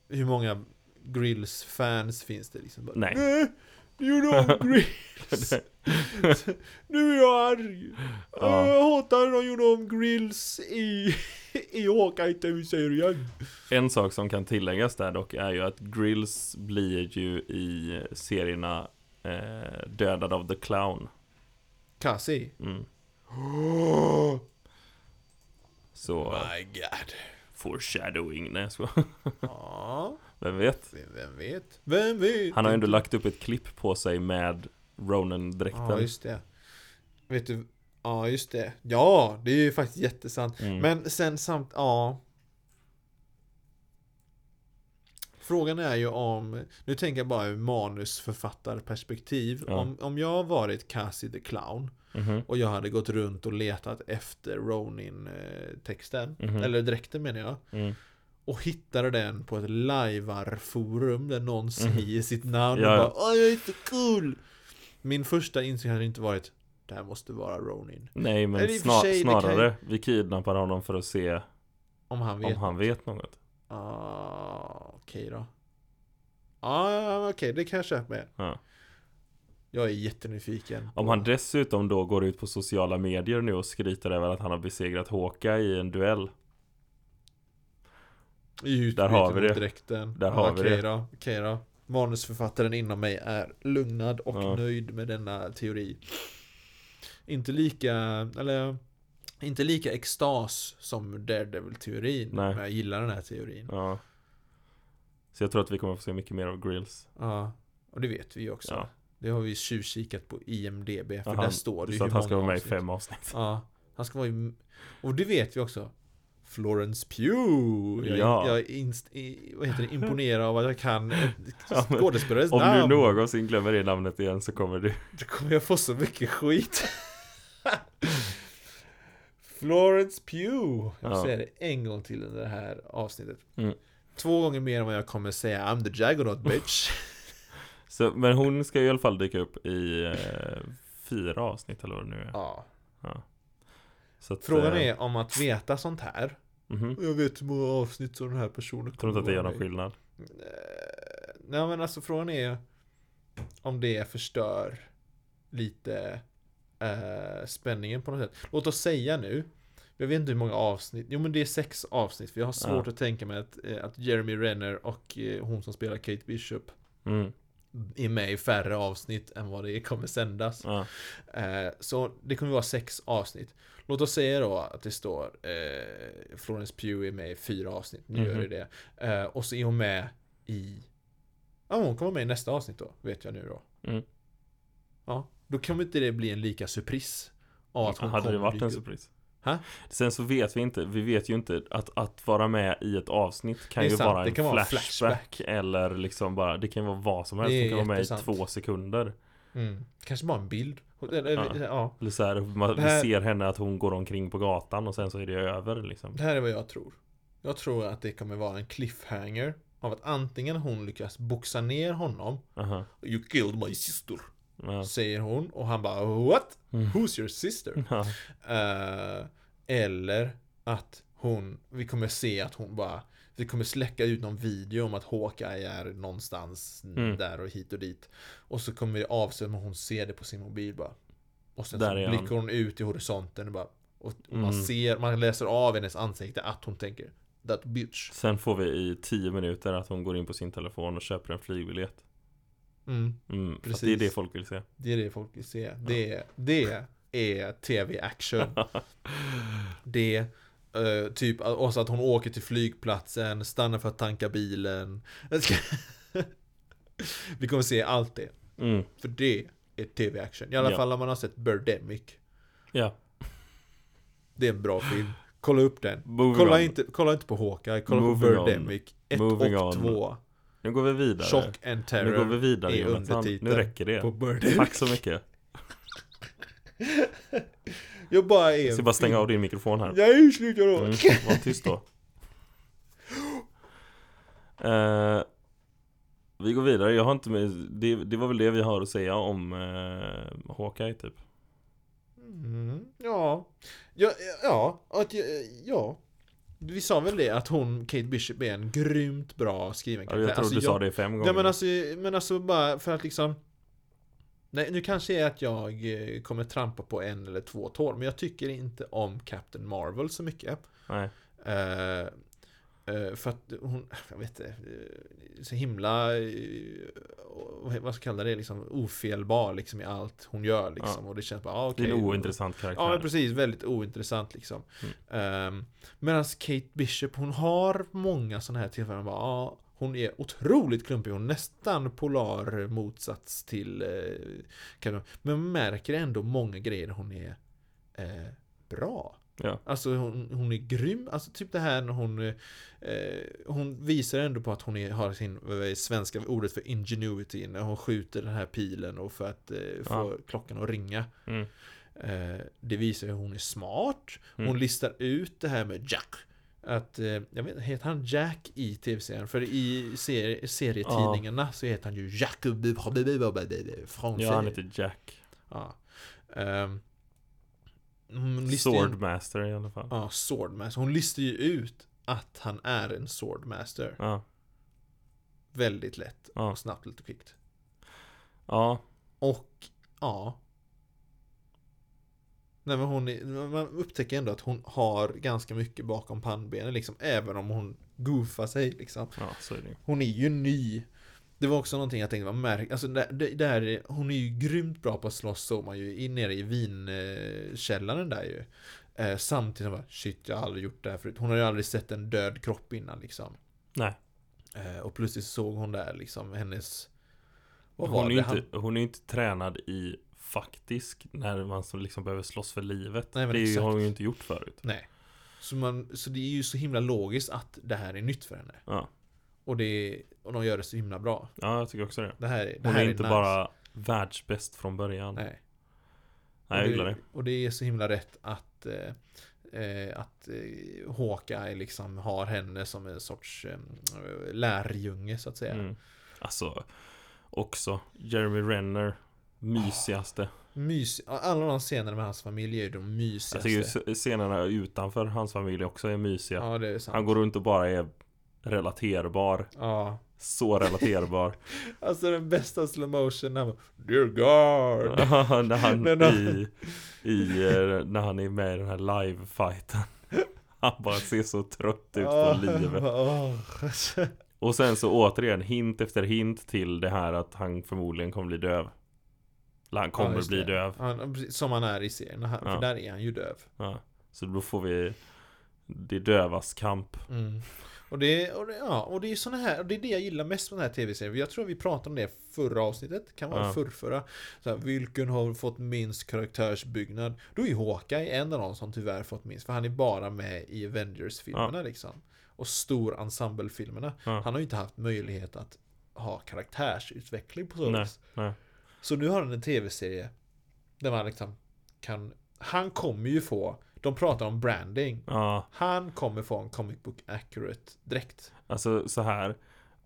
Hur många Grills-fans finns det liksom? Bara, Nej. Nej, du gjorde om Grills. nu är jag arg. Ja. Jag hatar när de gjorde om Grills i, i Hawkeye-serien. En sak som kan tilläggas där dock är ju att Grills blir ju i serierna eh, dödad av The Clown. Cassie. Mm. Så, my god. foreshadowing, nej jag skojar. Ja, Vem vet? vem vet? Vem vet? Han har ju ändå lagt upp ett klipp på sig med Ronan-dräkten. Ja, just det. Vet du? Ja, just det. Ja, det är ju faktiskt jättesant. Mm. Men sen samt, ja. Frågan är ju om, nu tänker jag bara ur manusförfattarperspektiv. Ja. Om, om jag varit Cassie the Clown Mhm. och jag hade gått runt och letat efter Ronin-texten, Mhm. eller dräkten menar jag, Mm. och hittade den på ett lajvarforum där någon säger sitt namn Mhm. Ja, och bara Åh jag är så cool! Min första instinkt hade inte varit Det här måste vara Ronin. Nej men snar, sig, det kan snarare, vi kidnappar honom för att se Om han vet. om han vet något. Ah, okej då. Ah, okej, det kan jag köpa med. Ja. Jag är jättenyfiken. Om han dessutom då går ut på sociala medier nu och skryter över att han har besegrat Håka i en duell. I Där har vi det. Dräkten. Där har vi okej det. Då, okej då. Manusförfattaren inom mig är lugnad och Ja. nöjd med denna teori. Inte lika, eller inte lika extas som Daredevil-teorin. Nej. Men jag gillar den här teorin. Ja. Så jag tror att vi kommer få se mycket mer av Grills. Ja, och det vet vi ju också. Ja. Det har vi tjuvkikat på IMDB, för Ja, där står det ju Så att han ska vara med i avsnitt. fem avsnitt. Ja, han ska vara i... Och det vet vi också. Florence Pugh! Jag, Ja. jag inst, i, vad heter det, imponerad av att jag kan Ja, men skådespelares Om namn. du någonsin glömmer det namnet igen så kommer du Då kommer jag få så mycket skit. Florence Pugh! Jag Ja. säga det en gång till under det här avsnittet. Mm. Två gånger mer än vad jag kommer säga I'm the Jaggernaut bitch. så, Men hon ska i alla fall dyka upp i eh, fyra avsnitt eller vad det nu är. ja. Så att, Frågan eh, är om att veta sånt här. mhm. Jag vet hur många avsnitt som den här personen Jag tror inte att det gör någon skillnad. Eh, Nej men alltså frågan är om det förstör lite eh, spänningen på något sätt. Låt oss säga nu, jag vet inte hur många avsnitt, jo men det är sex avsnitt, för jag har svårt Ja. att tänka mig att, eh, att Jeremy Renner och hon som spelar Kate Bishop Mm. Är med i färre avsnitt än vad det kommer sändas. Ja. Eh, så det kommer vara sex avsnitt. Låt oss säga då att det står eh, Florence Pugh är med i fyra avsnitt. Nu gör Mhm. det det. Eh, och så är hon med i... Ja, hon kommer med i nästa avsnitt då, vet jag nu då. Mm. Ja, då kommer inte det bli en lika surpris. Av att hon Hade det varit en surpris? Ha? Sen så vet vi inte, vi vet ju inte att, att vara med i ett avsnitt kan ju sant, vara en kan vara flashback, flashback. eller liksom bara, det kan vara vad som helst, Det kan vara med i två sekunder. Mm. Kanske bara en bild. Eller, Ja. ja. Eller så här, man, här- vi ser henne att hon går omkring på gatan och sen så är det över liksom. Det här är vad jag tror. Jag tror att det kommer vara en cliffhanger. Av att antingen hon lyckas boxa ner honom. Aha. You killed my sister. Ja. Säger hon och han bara What? Mm. Who's your sister? Eh, eller att hon, vi kommer se att hon bara Vi kommer släcka ut någon video om att Hawkeye är någonstans Mm. där och hit och dit Och så kommer det avslöja att hon ser det på sin mobil bara Och sen Där så blickar hon ut i horisonten och bara Och, och man Mm. ser, man läser av hennes ansikte att hon tänker That bitch Sen får vi i tio minuter att hon går in på sin telefon och köper en flygbiljett. mm, Mm, Precis. det är det folk vill se. Det är det folk vill se Det, det är tv-action Det eh, Typ också att hon åker till flygplatsen Stannar för att tanka bilen Vi kommer se allt det Mm, För det är tv-action I alla Ja. fall när man har sett Birdemic ja. Det är en bra film Kolla upp den Moving Kolla on. inte, kolla inte på Hawkeye Kolla Moving på. Birdemic 1 Moving och on. 2 Nu går vi vidare. Shock and nu Terror går vi vidare är undertiteln Nu räcker det. På Birdemic Tack så mycket. Jag bara är Jag ska bara stänga av din mikrofon här. Nej, sluta då! Mm, var tyst då. Eh, vi går vidare, jag har inte med, det, det var väl det vi har att säga om uh, Hawkeye typ. Mm, ja. Ja, ja, att, ja. Vi sa väl det att hon, Kate Bishop, är en grymt bra skriven Ja, jag tror Alltså, du sa det fem gånger. Ja men alltså, men alltså bara för att liksom Nej, nu kanske är att jag eh, kommer trampa på en eller två tår, men jag tycker inte om Captain Marvel så mycket. Nej. Eh, för att hon, jag vet inte, så himla, vad ska jag kalla det, liksom ofelbar liksom i allt hon gör liksom. Och det känns bara, ah, Det är okej. en ointressant karaktär. Ja precis, väldigt ointressant liksom. Mm. Medan Kate Bishop, hon har många sådana här tillfällen, bara, ja, hon är otroligt klumpig, hon är nästan polar motsats till eh, Men man märker ändå många grejer hon är eh, bra. Ja. Alltså hon, hon är grym. Alltså typ det här när hon eh, Hon visar ändå på att hon är, har sin svenska ordet för ingenuity när hon skjuter den här pilen och för att eh, få Ja. klockan att ringa. Mm. Eh, det visar hur hon är smart. Hon Mm. listar ut det här med Jack. Att, eh, jag vet heter han Jack i tv-serien? För i serie, serietidningarna så heter han ju Jack från Ja, han heter Jack. Ja. Ju- Swordmaster i alla fall. Ja, Swordmaster. Hon listar ju ut att han är en Swordmaster. Ja. Väldigt lätt Ja. och snabbt, lite kvickt. Ja. Och, ja. Nej men hon är, man upptäcker ändå att hon har ganska mycket bakom pannbenen liksom. Även om hon goofar sig liksom. Ja, så är det. Hon är ju ny. Det var också någonting jag tänkte var märkligt. Alltså det, det, det här är, hon är ju grymt bra på att slåss såg man ju nere i vinkällaren där ju. Eh, samtidigt som bara, shit jag har aldrig gjort det här förut. Hon har ju aldrig sett en död kropp innan liksom. Nej. Eh, och plötsligt såg hon där liksom hennes... Vad Hon var är, det? inte, hon är inte tränad i faktisk när man så liksom behöver slåss för livet. Nej, det är exakt. har hon ju inte gjort förut. nej. Så, man, så det är ju så himla logiskt att det här är nytt för henne. Ja. Och, det, och de gör det så himla bra. ja, jag tycker också det. Det här, det Hon här är inte nice. bara världsbäst från början. Nej, Nej. jag gillar det. Och det är så himla rätt att eh, eh, att eh, Hawkeye liksom har henne som en sorts eh, lärjunge så att säga. Mm. Alltså, också Jeremy Renner, mysigaste. Mys, alla de scenerna med hans familj är ju de Jag mysigaste. tycker scenerna utanför hans familj också är mysiga. Ja, det är sant. Han går runt och bara är relaterbar. Ja. Så relaterbar. Alltså den bästa slow motion när han Dear God! när han då- i, i, eh, när han är med i den här live-fighten. Han bara ser så trött ut på livet. Och sen så återigen hint efter hint till det här att han förmodligen kommer bli döv. Han kommer Ja, bli det. döv. Precis, som han är i serien, han, Ja. för där är han ju döv. Ja. Så då får vi det dövas kamp. Mm. Och det, och det, ja, och det är såna här, och det är det jag gillar mest med den här tv-serien. Jag tror vi pratade om det förra avsnittet, kan vara Ja. förrförra. Så här, vilken har fått minst karaktärsbyggnad? Då är ju Hawkeye en av de som tyvärr fått minst, för han är bara med i Avengers-filmerna liksom. Och stor ensemble-filmerna. Ja. Han har ju inte haft möjlighet att ha karaktärsutveckling på så vis. Så nu har han en tv-serie där man liksom kan Han kommer ju få De pratar om branding. Ja, Han kommer få en comic book accurate dräkt alltså så här.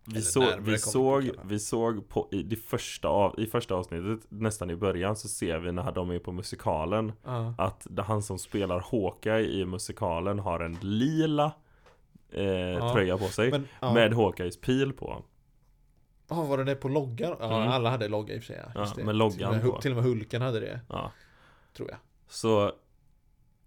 Vi, så, vi, såg, vi såg på, i, det första av, i första avsnittet, nästan i början, så ser vi när de är på musikalen Ja. Att han som spelar Hawkeye i musikalen har en lila eh, tröja på sig Men ja, Med Hawkeyes pil på ja, var det det på loggan? Ja, Mm. alla hade logga i och för sig ja, med loggan till, och med, till och med Hulken hade det. Ja, Tror jag. Så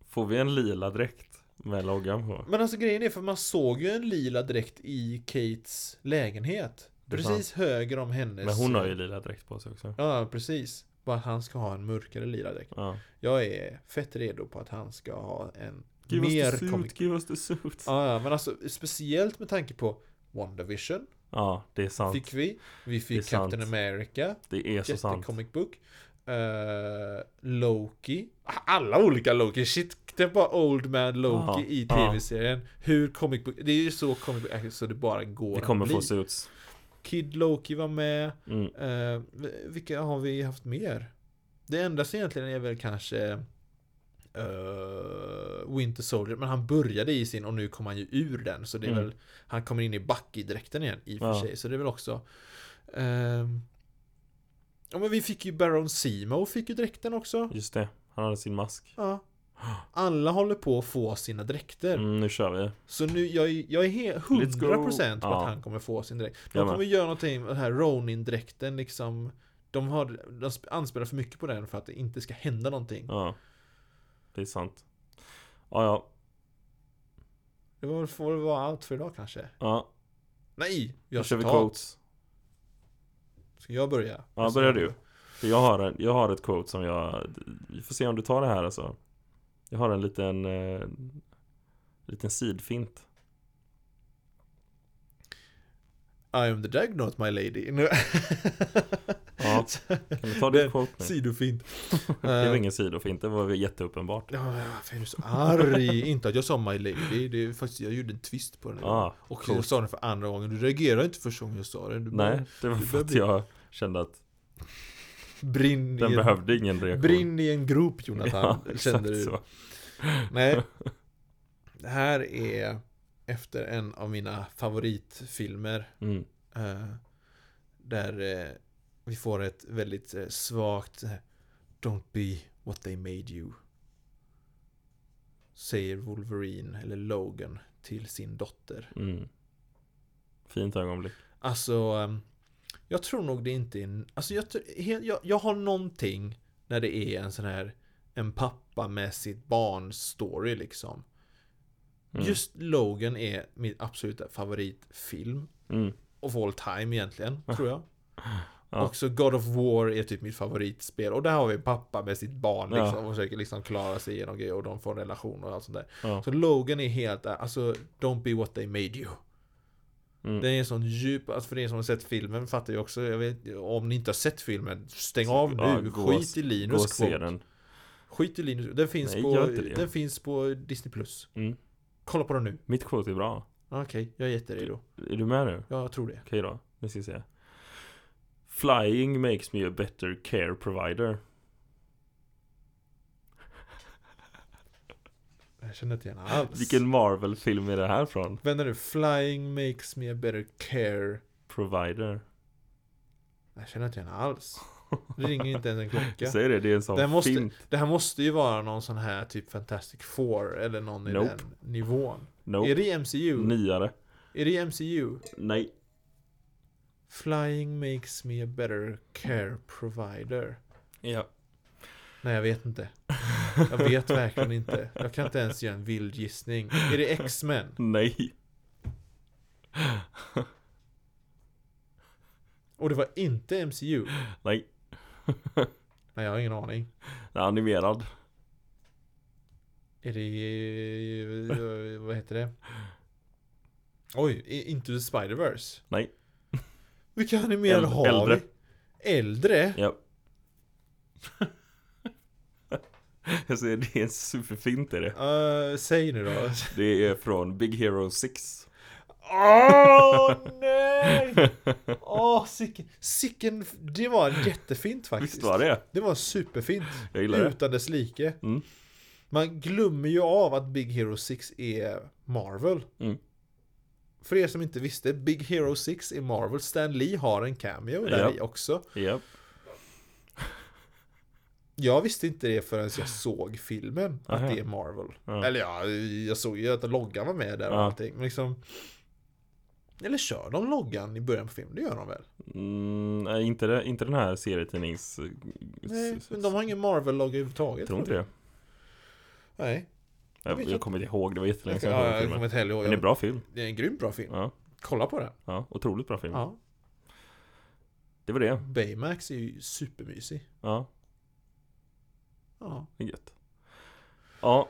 får vi en lila dräkt med loggan på? Men alltså grejen är för man såg ju en lila dräkt i Kates lägenhet. Precis höger om hennes Men hon har ju lila dräkt på sig också. Ja, precis. Bara att han ska ha en mörkare lila dräkt. Ja. Jag är fett redo på att han ska ha en Give mer us the suit, give us the suit ja, men alltså speciellt med tanke på WandaVision Ja, det är sant fick vi. Vi Det fick sant. Captain America, Det är så sant jättecomic book. Eh, Loki. Alla olika Loki. Shit, det bara Old Man Loki Ja, i tv-serien. Hur comic book, det är ju så comic book accurate så det bara går Vi kommer få suits Kid Loki var med. mm. Eh, vilka har vi haft mer? Det enda som egentligen är väl kanske eh, Winter Soldier, men han började i sin och nu kommer han ju ur den så det är Mm. väl Han kommer in i Bucky-dräkten igen i och för Ja. sig så det är väl också ehm, Ja men vi fick ju Baron Simo fick ju dräkten också Just det, han hade sin mask Ja Alla håller på att få sina dräkter mm, Nu kör vi Så nu, jag, jag är he- Let's go. 100% på Ja. att han kommer få sin dräkt De Jag med. kommer göra någonting med den här Ronin-dräkten liksom De har, de sp- anspelar för mycket på den för att det inte ska hända någonting Ja Det är sant. Ja, ja, Det var, får väl vara allt för idag kanske. Ja. Nej! Jag kör vi quotes. Ska jag börja? Ja, börjar du. För jag har, en, jag har ett quote som jag Vi får se om du tar det här alltså. Jag har en liten eh, Liten sidfint I am the Dagnot my lady Ja, kan du ta ditt quote nu? Sidofint. Det var Eh, ingen sidofint, det var jätteuppenbart. Ja, varför är du så arg? inte att jag sa My Lady, det är faktiskt, jag gjorde en twist på den. Ah, och coolt. jag sa den för andra gången, du reagerade inte första gången jag sa den. Du bara Nej, det var för att jag kände att brinn, den en, behövde ingen reaktion. brinn i en grop Jonathan, Ja, kände du. så. Nej. Det här är efter en av mina favoritfilmer. Mm. eh, där eh, vi får ett väldigt eh, svagt eh, Don't be what they made you. Säger Wolverine eller Logan till sin dotter. Mm. Fint ögonblick. Alltså, ehm, jag tror nog det inte är Alltså jag, jag, jag har någonting när det är en sån här En pappa med sitt barn story liksom. Mm. Just Logan är min absoluta favoritfilm. Mm. Of all time egentligen, tror jag. Ja. Också God of War är typ mitt favoritspel. Och där har vi en pappa med sitt barn Ja. liksom. Och försöker liksom klara sig igenom grejer. Och de får en relation och allt sånt där. Ja. Så Logan är helt, alltså Don't be what they made you. Mm. Det är en sån djup, alltså för er som har sett filmen fattar ju också, jag vet, om ni inte har sett filmen, stäng av Ja, nu, gå- skit i Gå och Linus se den. Skit i Linus, den finns, Nej, på, den finns på Disney+. Plus Mm. Kolla på den nu. Mitt quote är bra. Okej, jag är jätteredo. Är du med nu? Ja, jag tror det. Okej då, nu ska vi se. Flying makes me a better care provider. Jag känner inte igen alls. Vilken Marvel-film är det här från? Vänta nu, Flying makes me a better care. Provider. Jag känner inte igen alls. Det ringer inte ens en klocka. Säg det, det är en sån Den måste- fint. Det här måste ju vara någon sån här typ Fantastic Four eller någon i Nope. den nivån. Nope. Är det i MCU? Nyare. Är det MCU? Nej. Flying makes me a better care provider. Ja. Nej, jag vet inte. Jag vet verkligen inte. Jag kan inte ens göra en vild gissning. Är det X-Men? Nej. Och det var inte MCU? Nej. Nej, jag har ingen aning. Den är animerad. Är det... Vad heter det? Oj, Into the Spider-Verse? Nej. Vilka animerade Äldre- har äldre. vi? Äldre? Ja. Jag säger det är superfint är det. Uh, säg nu då. Det är från Big Hero 6. Åh nej! Åh, sicken, sicken, det var jättefint faktiskt. Visst var det? Det var superfint. Jag gillar det. Utan dess like. Mm. Man glömmer ju av att Big Hero 6 är Marvel. Mm. För er som inte visste, Big Hero 6 är Marvel. Stan Lee har en cameo där Ja. i också. Japp. Jag visste inte det förrän jag såg filmen, att Aha. det är Marvel. Ja. Eller ja, jag såg ju att loggan var med där och Ja. allting. Men liksom... Eller kör de loggan i början på filmen? Det gör de väl? Mm, nej, inte, det, inte den här serietidnings... Nej, men de har ingen Marvel-logga överhuvudtaget. Tror inte det. Nej. Jag, inte. jag kommer inte ihåg, det var jättelänge Jag, sedan jag jag, jag filmen. kommer inte heller ihåg. Men det är en bra film. Det är en grymt bra film. Ja, Kolla på den. ja otroligt bra film. Ja. Det var det. Baymax är ju supermysig. Ja, Ja. det är gött. Ja,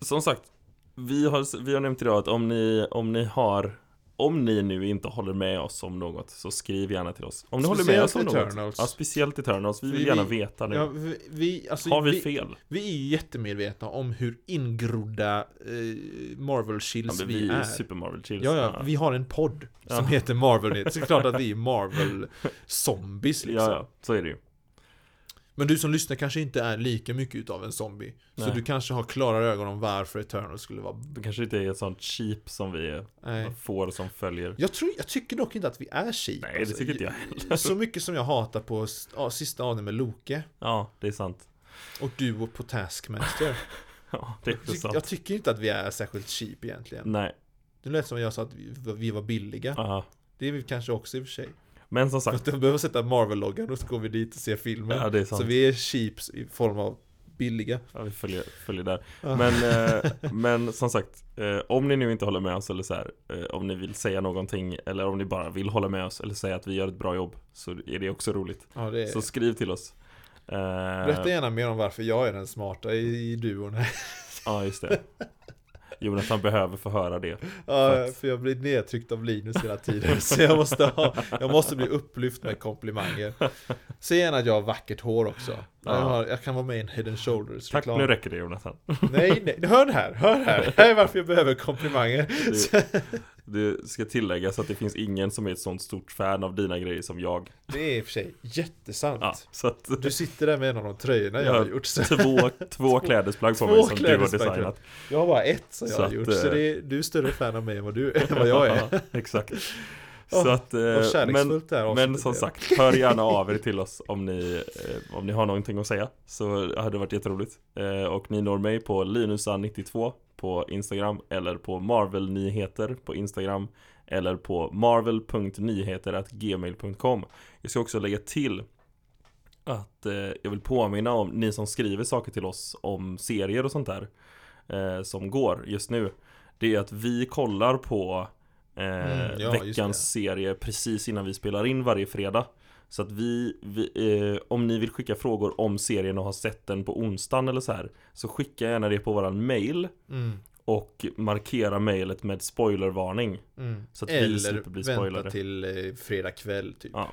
som sagt. Vi har, vi har nämnt idag att om ni, om ni har Om ni nu inte håller med oss om något så skriv gärna till oss Om ni håller med oss om Speciellt något Eternals. Ja, speciellt Eternals, vi vill Vi- gärna veta nu Ja, vi, vi, alltså, Har vi, fel? vi är jättemedvetna om hur ingrodda eh, Ja, Marvel-chills men vi, vi är. Super Marvel Chills Ja, ja, vi har en podd som Ja. heter Marvel Så det är klart att vi är Marvel-zombies liksom. ja, ja, så är det ju Men du som lyssnar kanske inte är lika mycket utav en zombie. Så Nej. du kanske har klarare ögon om varför Eternal skulle vara... Det kanske inte är ett sånt cheap som vi Nej. får som följer Jag, tror, jag tycker dock inte att vi är cheap. Nej, det alltså. tycker inte jag heller. Så mycket som jag hatar på ja, sista avsnittet med Loke Ja, det är sant och du på Taskmaster. Ja, det är Jag, sant jag tycker inte att vi är särskilt cheap egentligen. Nej, Det lät som jag sa att vi, var billiga. ja Det är vi kanske också i och för sig. Men som sagt att de behöver sätta Marvel-loggan och så går vi dit och ser filmen. Ja, det är sant så vi är cheaps i form av billiga. Ja, vi följer, följer där. Ja. Men, eh, men som sagt, eh, om ni nu inte håller med oss eller så här, eh, om ni vill säga någonting eller om ni bara vill hålla med oss eller säga att vi gör ett bra jobb så är det också roligt. Ja, det är... Så skriv till oss. Eh, Berätta gärna mer om varför jag är den smarta i, i duon här. Ja, just det. Jonathan behöver få höra det. Ja, för jag blir nedtryckt av Linus hela tiden Så jag måste ha, jag måste bli upplyft med komplimanger. Se gärna att jag har vackert hår också jag, har, jag kan vara med i en Head and Shoulders Tack, reklam. nu räcker det Jonathan. Nej, nej, hör här, hör här. Det här är varför jag behöver komplimanger. Det, det ska tilläggas att det finns ingen som är ett sånt stort fan av dina grejer som jag. Det är i och för sig jättesant. Ja, så att, Du sitter där med en av de tröjorna jag Ja, har gjort så. Två, två klädesplagg på Två mig som du har designat. Jag har bara ett som jag Så har gjort eh, Så det är, du är större fan av mig än vad, du, än vad jag är. Ja, Exakt Så att, eh, men, men som sagt, hör gärna av er till oss om ni, eh, om ni har någonting att säga Så hade det varit jätteroligt. Eh, Och ni når mig på linusa92 på Instagram Eller på marvelnyheter på Instagram Eller på marvel.nyheter.gmail.com Jag ska också lägga till att eh, jag vill påminna om ni som skriver saker till oss om serier och sånt där eh, Som går just nu Det är att vi kollar på Mm, ja, just veckans serie precis innan vi spelar in varje fredag Så att vi, vi eh, om ni vill skicka frågor om serien och har sett den på onsdagen eller så här Så skicka gärna det på våran mail mm, och markera mailet med spoilervarning mm. Så att vi Eller slipper bli vänta spoilade. till eh, fredag kväll typ Ja.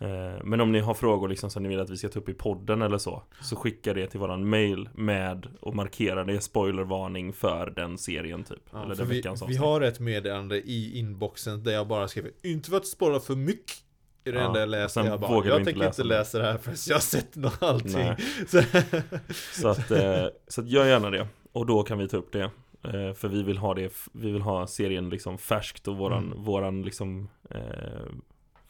Eh, Men om ni har frågor liksom som ni vill att vi ska ta upp i podden eller så Så skicka det till våran mail med och markera det spoilervarning för den serien typ. Ja, Eller den vi, veckans vi har ett meddelande i inboxen där jag bara skriver Inte för att spoila för mycket. Är det Ja, enda jag läser. Jag bara, jag inte tänker läsa inte det." läsa det här förrän jag har sett allting. Så, Så att, eh, så att gör gärna det. Och då kan vi ta upp det. Eh, För vi vill ha det, vi vill ha serien liksom färskt och våran, Mm. våran liksom eh,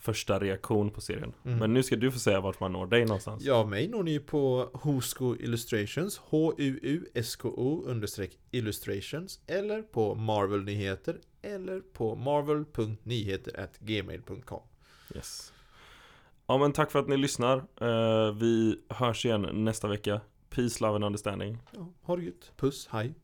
Första reaktion på serien. Mm. Men nu ska du få säga vart man når dig någonstans. Ja, mig når ni på Husko Illustrations H-U-U-S-K-O understreck illustrations Eller på Marvel Nyheter Eller på marvel.nyheter.gmail.com Yes. Ja men tack för att ni lyssnar. Eh, Vi hörs igen nästa vecka. Peace, love and understanding. Ja, Ha det gött, puss, hej